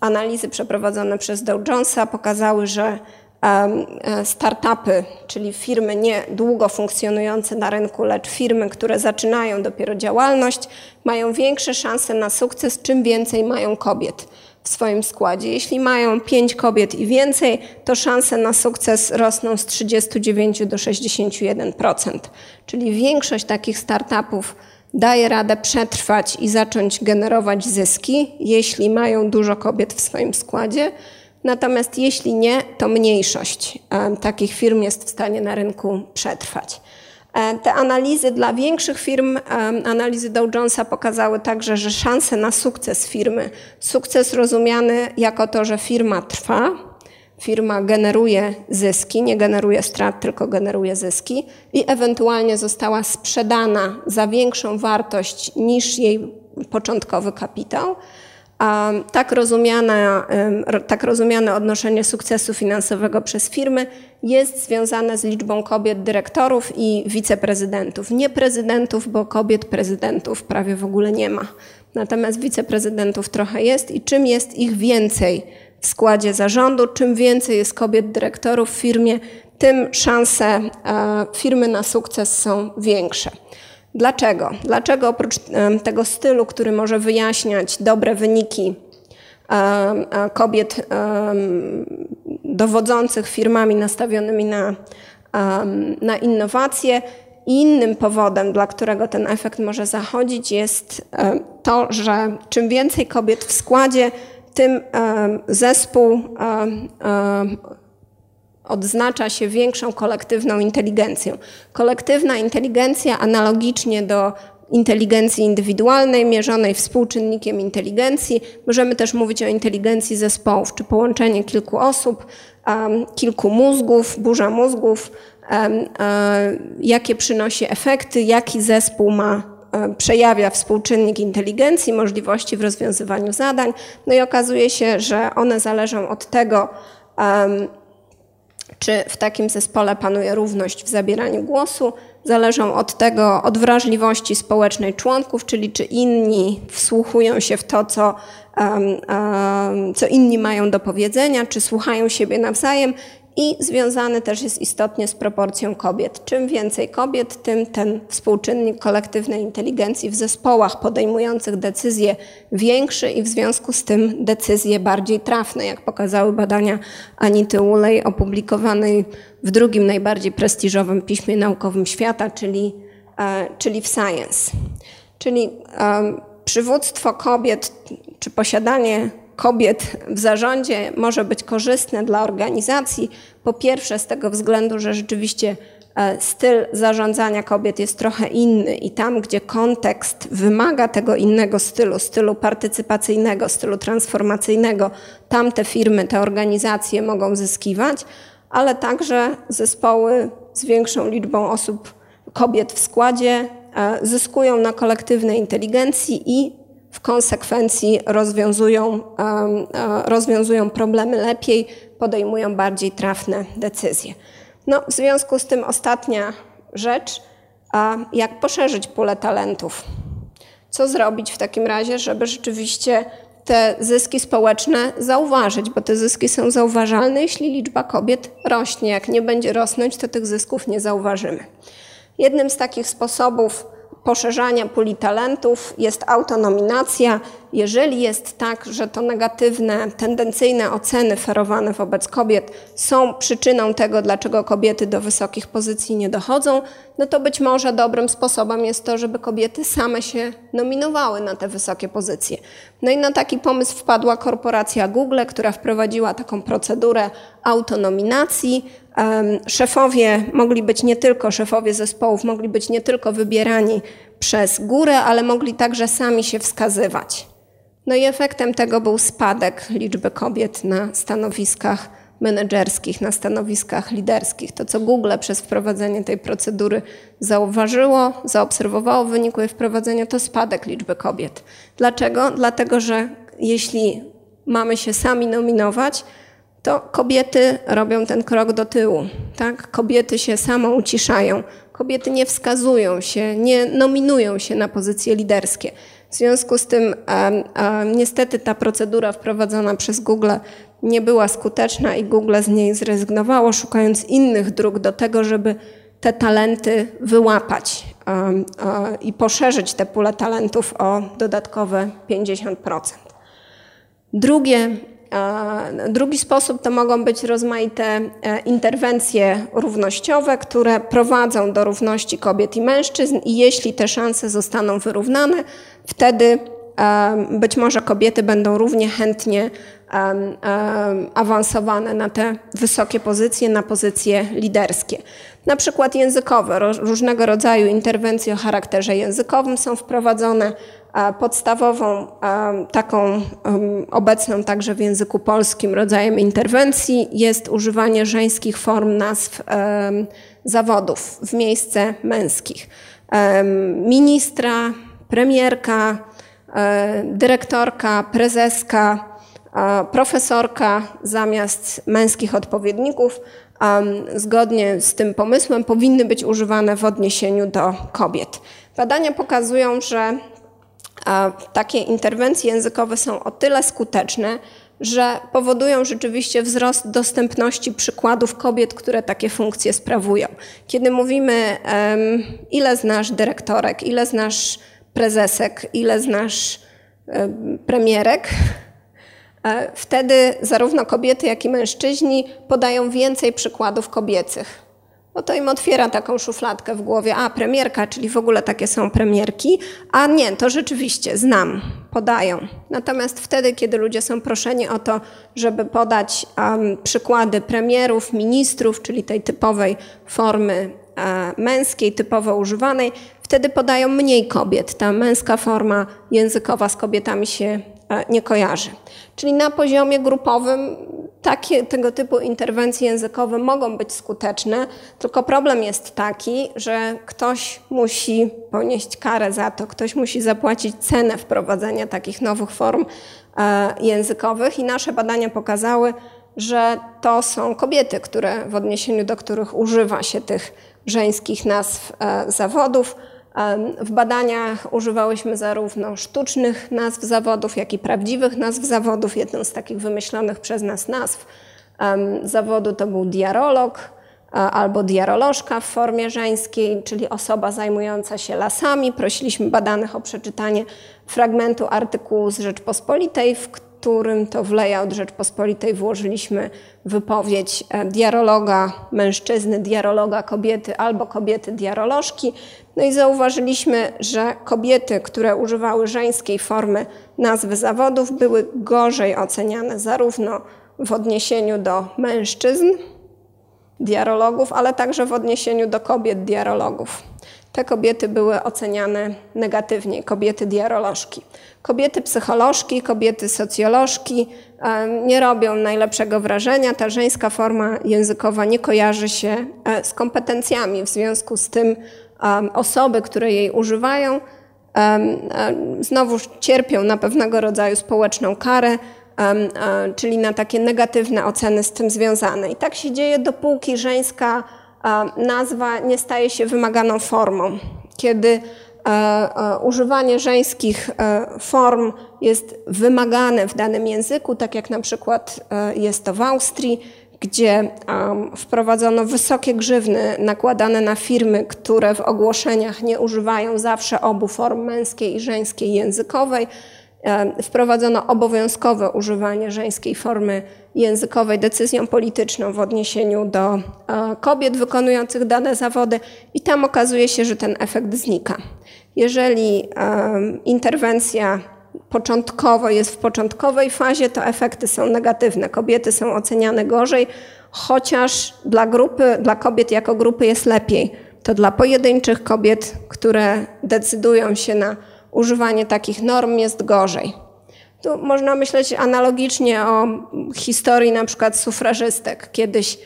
Analizy przeprowadzone przez Dow Jonesa pokazały, że E, startupy, czyli firmy nie długo funkcjonujące na rynku, lecz firmy, które zaczynają dopiero działalność, mają większe szanse na sukces, czym więcej mają kobiet w swoim składzie. Jeśli mają pięć kobiet i więcej, to szanse na sukces rosną z 39 do 61%. Czyli większość takich startupów daje radę przetrwać i zacząć generować zyski, jeśli mają dużo kobiet w swoim składzie. Natomiast jeśli nie, to mniejszość takich firm jest w stanie na rynku przetrwać. E, te analizy dla większych firm, analizy Dow Jonesa pokazały także, że szanse na sukces firmy, sukces rozumiany jako to, że firma trwa, firma generuje zyski, nie generuje strat, tylko generuje zyski i ewentualnie została sprzedana za większą wartość niż jej początkowy kapitał, a tak rozumiane, tak rozumiane odnoszenie sukcesu finansowego przez firmy jest związane z liczbą kobiet dyrektorów i wiceprezydentów. Nie prezydentów, bo kobiet prezydentów prawie w ogóle nie ma. Natomiast wiceprezydentów trochę jest i czym jest ich więcej w składzie zarządu. Czym więcej jest kobiet dyrektorów w firmie, tym szanse e, firmy na sukces są większe. Dlaczego? Dlaczego oprócz tego stylu, który może wyjaśniać dobre wyniki kobiet dowodzących firmami nastawionymi na, na innowacje, innym powodem, dla którego ten efekt może zachodzić, jest to, że czym więcej kobiet w składzie, tym zespół odznacza się większą kolektywną inteligencją. Kolektywna inteligencja analogicznie do inteligencji indywidualnej, mierzonej współczynnikiem inteligencji. Możemy też mówić o inteligencji zespołów, czy połączenie kilku osób, kilku mózgów, burza mózgów, um, jakie przynosi efekty, jaki zespół ma przejawia współczynnik inteligencji, możliwości w rozwiązywaniu zadań. No i okazuje się, że one zależą od tego, czy w takim zespole panuje równość w zabieraniu głosu, zależą od tego, od wrażliwości społecznej członków, czyli czy inni wsłuchują się w to, co, um, um, co inni mają do powiedzenia, czy słuchają siebie nawzajem i związany też jest istotnie z proporcją kobiet. Czym więcej kobiet, tym ten współczynnik kolektywnej inteligencji w zespołach podejmujących decyzje większy i w związku z tym decyzje bardziej trafne, jak pokazały badania Anity Ulej opublikowanej w drugim najbardziej prestiżowym piśmie naukowym świata, czyli, e, czyli w Science. Czyli przywództwo kobiet, czy posiadanie kobiet w zarządzie może być korzystne dla organizacji. Po pierwsze, z tego względu, że rzeczywiście e, styl zarządzania kobiet jest trochę inny i tam, gdzie kontekst wymaga tego innego stylu, stylu partycypacyjnego, stylu transformacyjnego, tam te firmy, te organizacje mogą zyskiwać, ale także zespoły z większą liczbą osób, kobiet w składzie e, zyskują na kolektywnej inteligencji i w konsekwencji rozwiązują, e, rozwiązują problemy lepiej, podejmują bardziej trafne decyzje. No, w związku z tym ostatnia rzecz, jak poszerzyć pulę talentów. Co zrobić w takim razie, żeby rzeczywiście te zyski społeczne zauważyć, bo te zyski są zauważalne, jeśli liczba kobiet rośnie. Jak nie będzie rosnąć, to tych zysków nie zauważymy. Jednym z takich sposobów poszerzania puli talentów jest autonominacja. Jeżeli jest tak, że to negatywne, tendencyjne oceny ferowane wobec kobiet są przyczyną tego, dlaczego kobiety do wysokich pozycji nie dochodzą, no to być może dobrym sposobem jest to, żeby kobiety same się nominowały na te wysokie pozycje. No i na taki pomysł wpadła korporacja Google, która wprowadziła taką procedurę autonominacji Szefowie mogli być nie tylko, szefowie zespołów mogli być nie tylko wybierani przez górę, ale mogli także sami się wskazywać. No i efektem tego był spadek liczby kobiet na stanowiskach menedżerskich, na stanowiskach liderskich. To, co Google przez wprowadzenie tej procedury zauważyło, zaobserwowało w wyniku jej wprowadzenia, to spadek liczby kobiet. Dlaczego? Dlatego, że jeśli mamy się sami nominować, to kobiety robią ten krok do tyłu. Tak? Kobiety się samo uciszają. Kobiety nie wskazują się, nie nominują się na pozycje liderskie. W związku z tym niestety ta procedura wprowadzona przez Google nie była skuteczna i Google z niej zrezygnowało, szukając innych dróg do tego, żeby te talenty wyłapać i poszerzyć te pulę talentów o dodatkowe 50%. Drugie Drugi sposób to mogą być rozmaite e, interwencje równościowe, które prowadzą do równości kobiet i mężczyzn, i jeśli te szanse zostaną wyrównane, wtedy być może kobiety będą równie chętnie awansowane na te wysokie pozycje, na pozycje liderskie. Na przykład językowe, różnego rodzaju interwencje o charakterze językowym są wprowadzone. Podstawową, taką obecną także w języku polskim rodzajem interwencji jest używanie żeńskich form nazw zawodów w miejsce męskich. Ministra, premierka, e, dyrektorka, prezeska, profesorka zamiast męskich odpowiedników, zgodnie z tym pomysłem, powinny być używane w odniesieniu do kobiet. Badania pokazują, że takie interwencje językowe są o tyle skuteczne, że powodują rzeczywiście wzrost dostępności przykładów kobiet, które takie funkcje sprawują. Kiedy mówimy, ile znasz dyrektorek, ile znasz prezesek, ile znasz premierek, e, wtedy zarówno kobiety, jak i mężczyźni podają więcej przykładów kobiecych bo to im otwiera taką szufladkę w głowie. A, premierka, czyli w ogóle takie są premierki. A nie, to rzeczywiście znam, podają. Natomiast wtedy, kiedy ludzie są proszeni o to, żeby podać um, przykłady premierów, ministrów, czyli tej typowej formy e, męskiej, typowo używanej, wtedy podają mniej kobiet. Ta męska forma językowa z kobietami się nie kojarzy. Czyli na poziomie grupowym takie, tego typu interwencje językowe mogą być skuteczne, tylko problem jest taki, że ktoś musi ponieść karę za to, ktoś musi zapłacić cenę wprowadzenia takich nowych form e, językowych i nasze badania pokazały, że to są kobiety, które w odniesieniu do których używa się tych żeńskich nazw e, zawodów. W badaniach używałyśmy zarówno sztucznych nazw zawodów, jak i prawdziwych nazw zawodów. Jedną z takich wymyślonych przez nas nazw zawodu to był diarolog albo diarolożka w formie żeńskiej, czyli osoba zajmująca się lasami. Prosiliśmy badanych o przeczytanie fragmentu artykułu z Rzeczpospolitej, w którym to w layout Rzeczpospolitej włożyliśmy wypowiedź e, diarologa mężczyzny, diarologa kobiety albo kobiety diarolożki. No i zauważyliśmy, że kobiety, które używały żeńskiej formy nazwy zawodów, były gorzej oceniane zarówno w odniesieniu do mężczyzn, diarologów, ale także w odniesieniu do kobiet diarologów. Te kobiety były oceniane negatywnie, kobiety diarolożki. Kobiety psycholożki, kobiety socjolożki nie robią najlepszego wrażenia. Ta żeńska forma językowa nie kojarzy się e, z kompetencjami, w związku z tym osoby, które jej używają, znowu cierpią na pewnego rodzaju społeczną karę, czyli na takie negatywne oceny z tym związane. I tak się dzieje, dopóki żeńska nazwa nie staje się wymaganą formą. Kiedy e, e, używanie żeńskich e, form jest wymagane w danym języku, tak jak na przykład jest to w Austrii, gdzie wprowadzono wysokie grzywny nakładane na firmy, które w ogłoszeniach nie używają zawsze obu form męskiej i żeńskiej językowej. Wprowadzono obowiązkowe używanie żeńskiej formy językowej decyzją polityczną w odniesieniu do e, kobiet wykonujących dane zawody i tam okazuje się, że ten efekt znika. Jeżeli interwencja początkowo jest w początkowej fazie, to efekty są negatywne. Kobiety są oceniane gorzej, chociaż dla grupy, dla kobiet jako grupy jest lepiej. To dla pojedynczych kobiet, które decydują się na używanie takich norm jest gorzej. Tu można myśleć analogicznie o historii na przykład sufrażystek. Kiedyś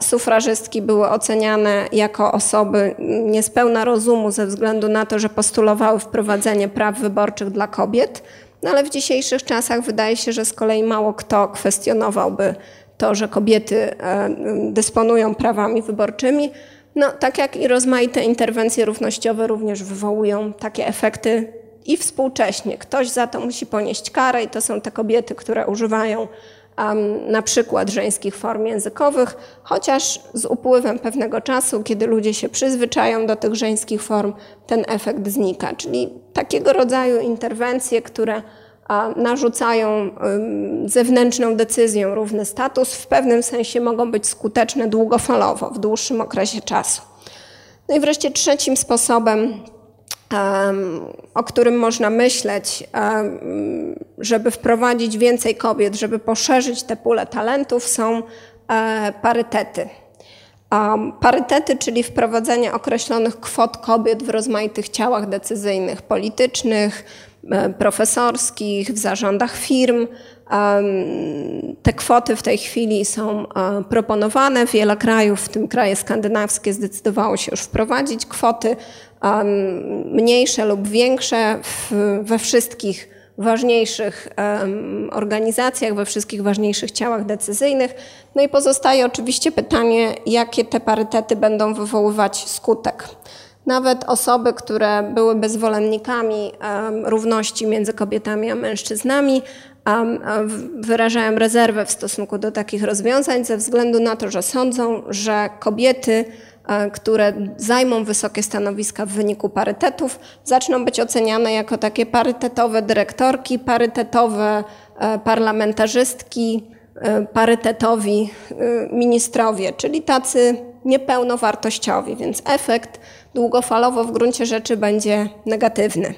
sufrażystki były oceniane jako osoby niespełna rozumu ze względu na to, że postulowały wprowadzenie praw wyborczych dla kobiet, no ale w dzisiejszych czasach wydaje się, że z kolei mało kto kwestionowałby to, że kobiety e, dysponują prawami wyborczymi. No, tak jak i rozmaite interwencje równościowe również wywołują takie efekty i współcześnie. Ktoś za to musi ponieść karę i to są te kobiety, które używają um, na przykład żeńskich form językowych, chociaż z upływem pewnego czasu, kiedy ludzie się przyzwyczają do tych żeńskich form, ten efekt znika. Czyli takiego rodzaju interwencje, które narzucają zewnętrzną decyzją równy status, w pewnym sensie mogą być skuteczne długofalowo, w dłuższym okresie czasu. No i wreszcie trzecim sposobem o którym można myśleć, żeby wprowadzić więcej kobiet, żeby poszerzyć te pulę talentów, są e, parytety. Parytety, czyli wprowadzenie określonych kwot kobiet w rozmaitych ciałach decyzyjnych, politycznych, e, profesorskich, w zarządach firm. Te kwoty w tej chwili są e, proponowane. Wiele krajów, w tym kraje skandynawskie, zdecydowało się już wprowadzić kwoty mniejsze lub większe we wszystkich ważniejszych organizacjach, we wszystkich ważniejszych ciałach decyzyjnych. No i pozostaje oczywiście pytanie, jakie te parytety będą wywoływać skutek. Nawet osoby, które byłyby zwolennikami równości między kobietami a mężczyznami, wyrażają rezerwę w stosunku do takich rozwiązań ze względu na to, że sądzą, że kobiety, które zajmą wysokie stanowiska w wyniku parytetów, zaczną być oceniane jako takie parytetowe dyrektorki, parytetowe e, parlamentarzystki, e, parytetowi ministrowie, czyli tacy niepełnowartościowi, więc efekt długofalowo w gruncie rzeczy będzie negatywny.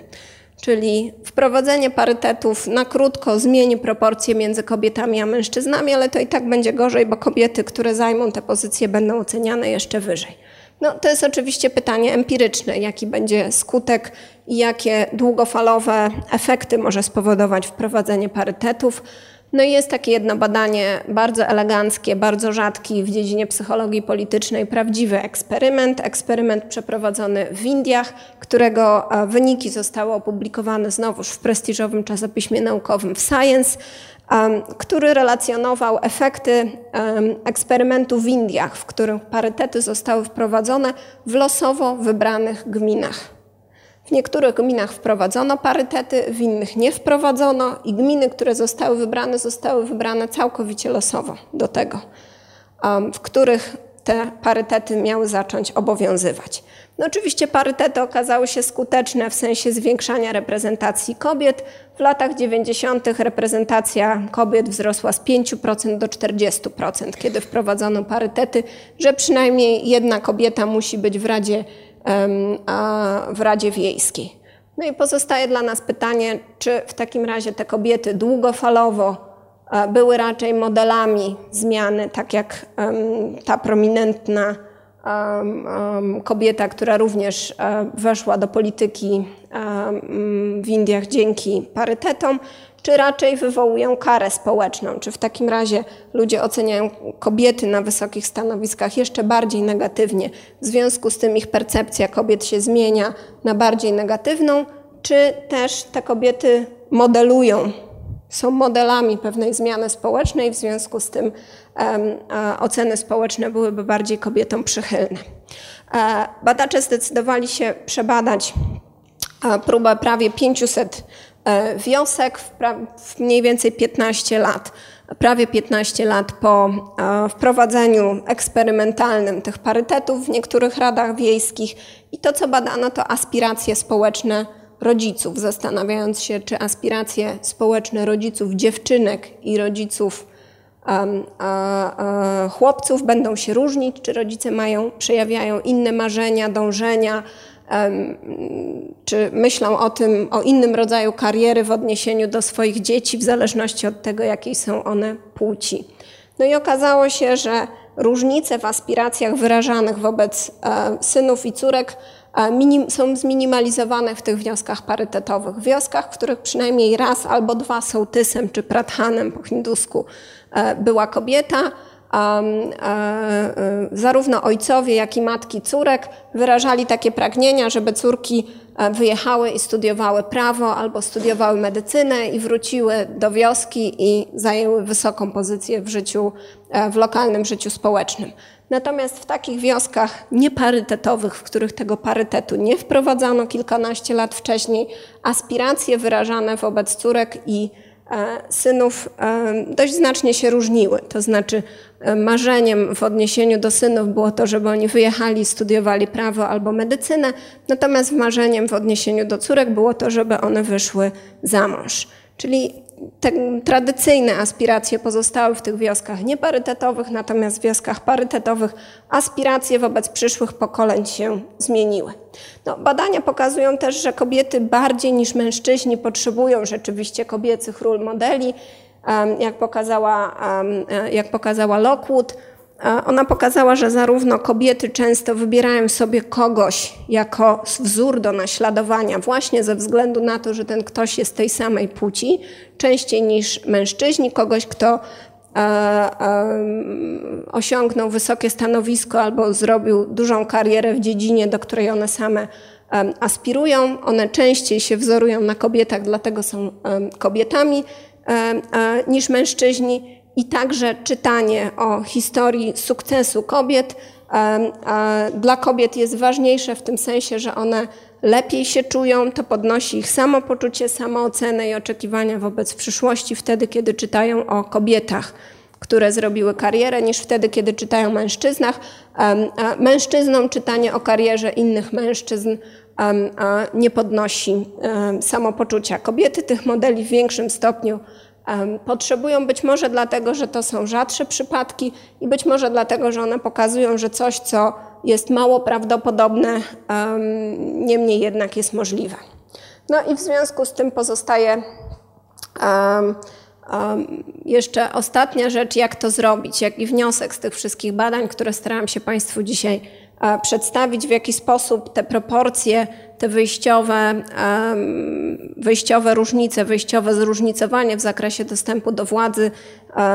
Czyli wprowadzenie parytetów na krótko zmieni proporcje między kobietami a mężczyznami, ale to i tak będzie gorzej, bo kobiety, które zajmą te pozycje, będą oceniane jeszcze wyżej. No, to jest oczywiście pytanie empiryczne, jaki będzie skutek i jakie długofalowe efekty może spowodować wprowadzenie parytetów. No i jest takie jedno badanie bardzo eleganckie, bardzo rzadki w dziedzinie psychologii politycznej, prawdziwy eksperyment. Eksperyment przeprowadzony w Indiach, którego e, wyniki zostały opublikowane znowuż w prestiżowym czasopiśmie naukowym w Science, który relacjonował efekty eksperymentu w Indiach, w których parytety zostały wprowadzone w losowo wybranych gminach. W niektórych gminach wprowadzono parytety, w innych nie wprowadzono i gminy, które zostały wybrane, zostały wybrane całkowicie losowo do tego, um, w których te parytety miały zacząć obowiązywać. No oczywiście parytety okazały się skuteczne w sensie zwiększania reprezentacji kobiet. W latach 90. reprezentacja kobiet wzrosła z 5% do 40%, kiedy wprowadzono parytety, że przynajmniej jedna kobieta musi być w Radzie w Radzie Wiejskiej. No i pozostaje dla nas pytanie, czy w takim razie te kobiety długofalowo e, były raczej modelami zmiany, tak jak ta prominentna kobieta, która również e, weszła do polityki w Indiach dzięki parytetom, czy raczej wywołują karę społeczną? Czy w takim razie ludzie oceniają kobiety na wysokich stanowiskach jeszcze bardziej negatywnie? W związku z tym ich percepcja kobiet się zmienia na bardziej negatywną, czy też te kobiety modelują, są modelami pewnej zmiany społecznej, w związku z tym oceny społeczne byłyby bardziej kobietom przychylne. E, badacze zdecydowali się przebadać próbę prawie 500 E, wiosek w mniej więcej 15 lat, prawie 15 lat po e, wprowadzeniu eksperymentalnym tych parytetów w niektórych radach wiejskich. I to, co badano, to aspiracje społeczne rodziców, zastanawiając się, czy aspiracje społeczne rodziców dziewczynek i rodziców chłopców będą się różnić, czy rodzice mają, przejawiają inne marzenia, dążenia, czy myślą o tym, o innym rodzaju kariery w odniesieniu do swoich dzieci, w zależności od tego, jakiej są one płci. No i okazało się, że różnice w aspiracjach wyrażanych wobec e, synów i córek e, są zminimalizowane w tych wnioskach parytetowych. Wioskach, w których przynajmniej raz albo dwa sołtysem czy prathanem po hindusku e, była kobieta, zarówno ojcowie, jak i matki córek wyrażali takie pragnienia, żeby córki e, wyjechały i studiowały prawo albo studiowały medycynę i wróciły do wioski i zajęły wysoką pozycję w życiu, e, w lokalnym życiu społecznym. Natomiast w takich wioskach nieparytetowych, w których tego parytetu nie wprowadzano kilkanaście lat wcześniej, aspiracje wyrażane wobec córek i E, synów e, dość znacznie się różniły. To znaczy, e, marzeniem w odniesieniu do synów było to, żeby oni wyjechali, studiowali prawo albo medycynę, natomiast marzeniem w odniesieniu do córek było to, żeby one wyszły za mąż. Czyli te tradycyjne aspiracje pozostały w tych wioskach nieparytetowych, natomiast w wioskach parytetowych aspiracje wobec przyszłych pokoleń się zmieniły. No, badania pokazują też, że kobiety bardziej niż mężczyźni potrzebują rzeczywiście kobiecych ról modeli, jak pokazała, jak pokazała Lockwood. Ona pokazała, że zarówno kobiety często wybierają sobie kogoś jako wzór do naśladowania, właśnie ze względu na to, że ten ktoś jest tej samej płci, częściej niż mężczyźni, kogoś, kto e, e, osiągnął wysokie stanowisko albo zrobił dużą karierę w dziedzinie, do której one same e, aspirują. One częściej się wzorują na kobietach, dlatego są kobietami niż mężczyźni i także czytanie o historii sukcesu kobiet dla kobiet jest ważniejsze w tym sensie, że one lepiej się czują, to podnosi ich samopoczucie, samoocenę i oczekiwania wobec przyszłości wtedy, kiedy czytają o kobietach które zrobiły karierę, niż wtedy, kiedy czytają mężczyznach. Mężczyznom czytanie o karierze innych mężczyzn nie podnosi samopoczucia. Kobiety tych modeli w większym stopniu potrzebują być może dlatego, że to są rzadsze przypadki i być może dlatego, że one pokazują, że coś, co jest mało prawdopodobne, niemniej jednak jest możliwe. No i w związku z tym pozostaje jeszcze ostatnia rzecz, jak to zrobić, jaki wniosek z tych wszystkich badań, które starałam się Państwu dzisiaj przedstawić, w jaki sposób te proporcje, te wyjściowe, wyjściowe różnice, wyjściowe zróżnicowanie w zakresie dostępu do władzy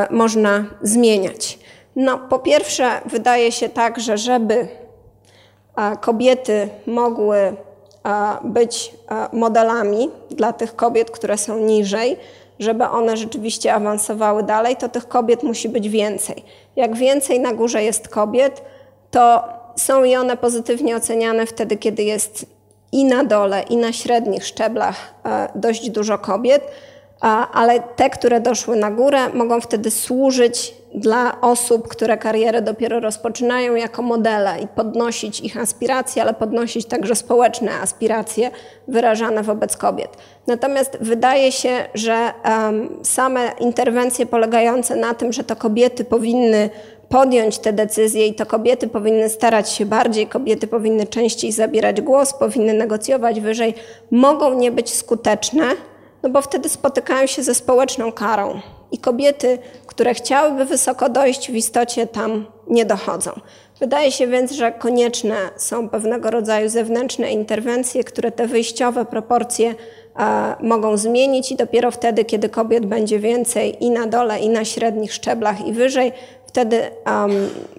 można zmieniać. No, po pierwsze, wydaje się tak, że żeby kobiety mogły być modelami dla tych kobiet, które są niżej, żeby one rzeczywiście awansowały dalej, to tych kobiet musi być więcej. Jak więcej na górze jest kobiet, to są i one pozytywnie oceniane wtedy, kiedy jest i na dole, i na średnich szczeblach e, dość dużo kobiet, ale te, które doszły na górę, mogą wtedy służyć dla osób, które karierę dopiero rozpoczynają jako modele i podnosić ich aspiracje, ale podnosić także społeczne aspiracje wyrażane wobec kobiet. Natomiast wydaje się, że same interwencje polegające na tym, że to kobiety powinny podjąć te decyzje i to kobiety powinny starać się bardziej, kobiety powinny częściej zabierać głos, powinny negocjować wyżej, mogą nie być skuteczne, no bo wtedy spotykają się ze społeczną karą. I kobiety, które chciałyby wysoko dojść, w istocie tam nie dochodzą. Wydaje się więc, że konieczne są pewnego rodzaju zewnętrzne interwencje, które te wyjściowe proporcje e, mogą zmienić i dopiero wtedy, kiedy kobiet będzie więcej i na dole, i na średnich szczeblach, i wyżej, wtedy um,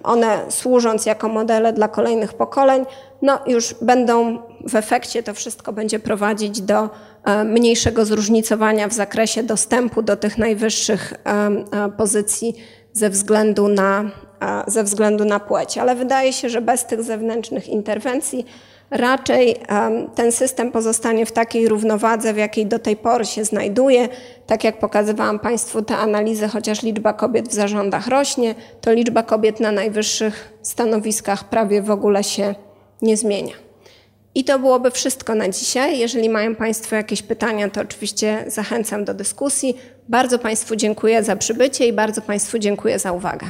one służąc jako modele dla kolejnych pokoleń, no już będą w efekcie to wszystko będzie prowadzić do E, mniejszego zróżnicowania w zakresie dostępu do tych najwyższych e, e, pozycji ze względu na, ze względu na płeć. Ale wydaje się, że bez tych zewnętrznych interwencji raczej ten system pozostanie w takiej równowadze, w jakiej do tej pory się znajduje. Tak jak pokazywałam Państwu te analizy, chociaż liczba kobiet w zarządach rośnie, to liczba kobiet na najwyższych stanowiskach prawie w ogóle się nie zmienia. I to byłoby wszystko na dzisiaj. Jeżeli mają Państwo jakieś pytania, to oczywiście zachęcam do dyskusji. Bardzo Państwu dziękuję za przybycie i bardzo Państwu dziękuję za uwagę.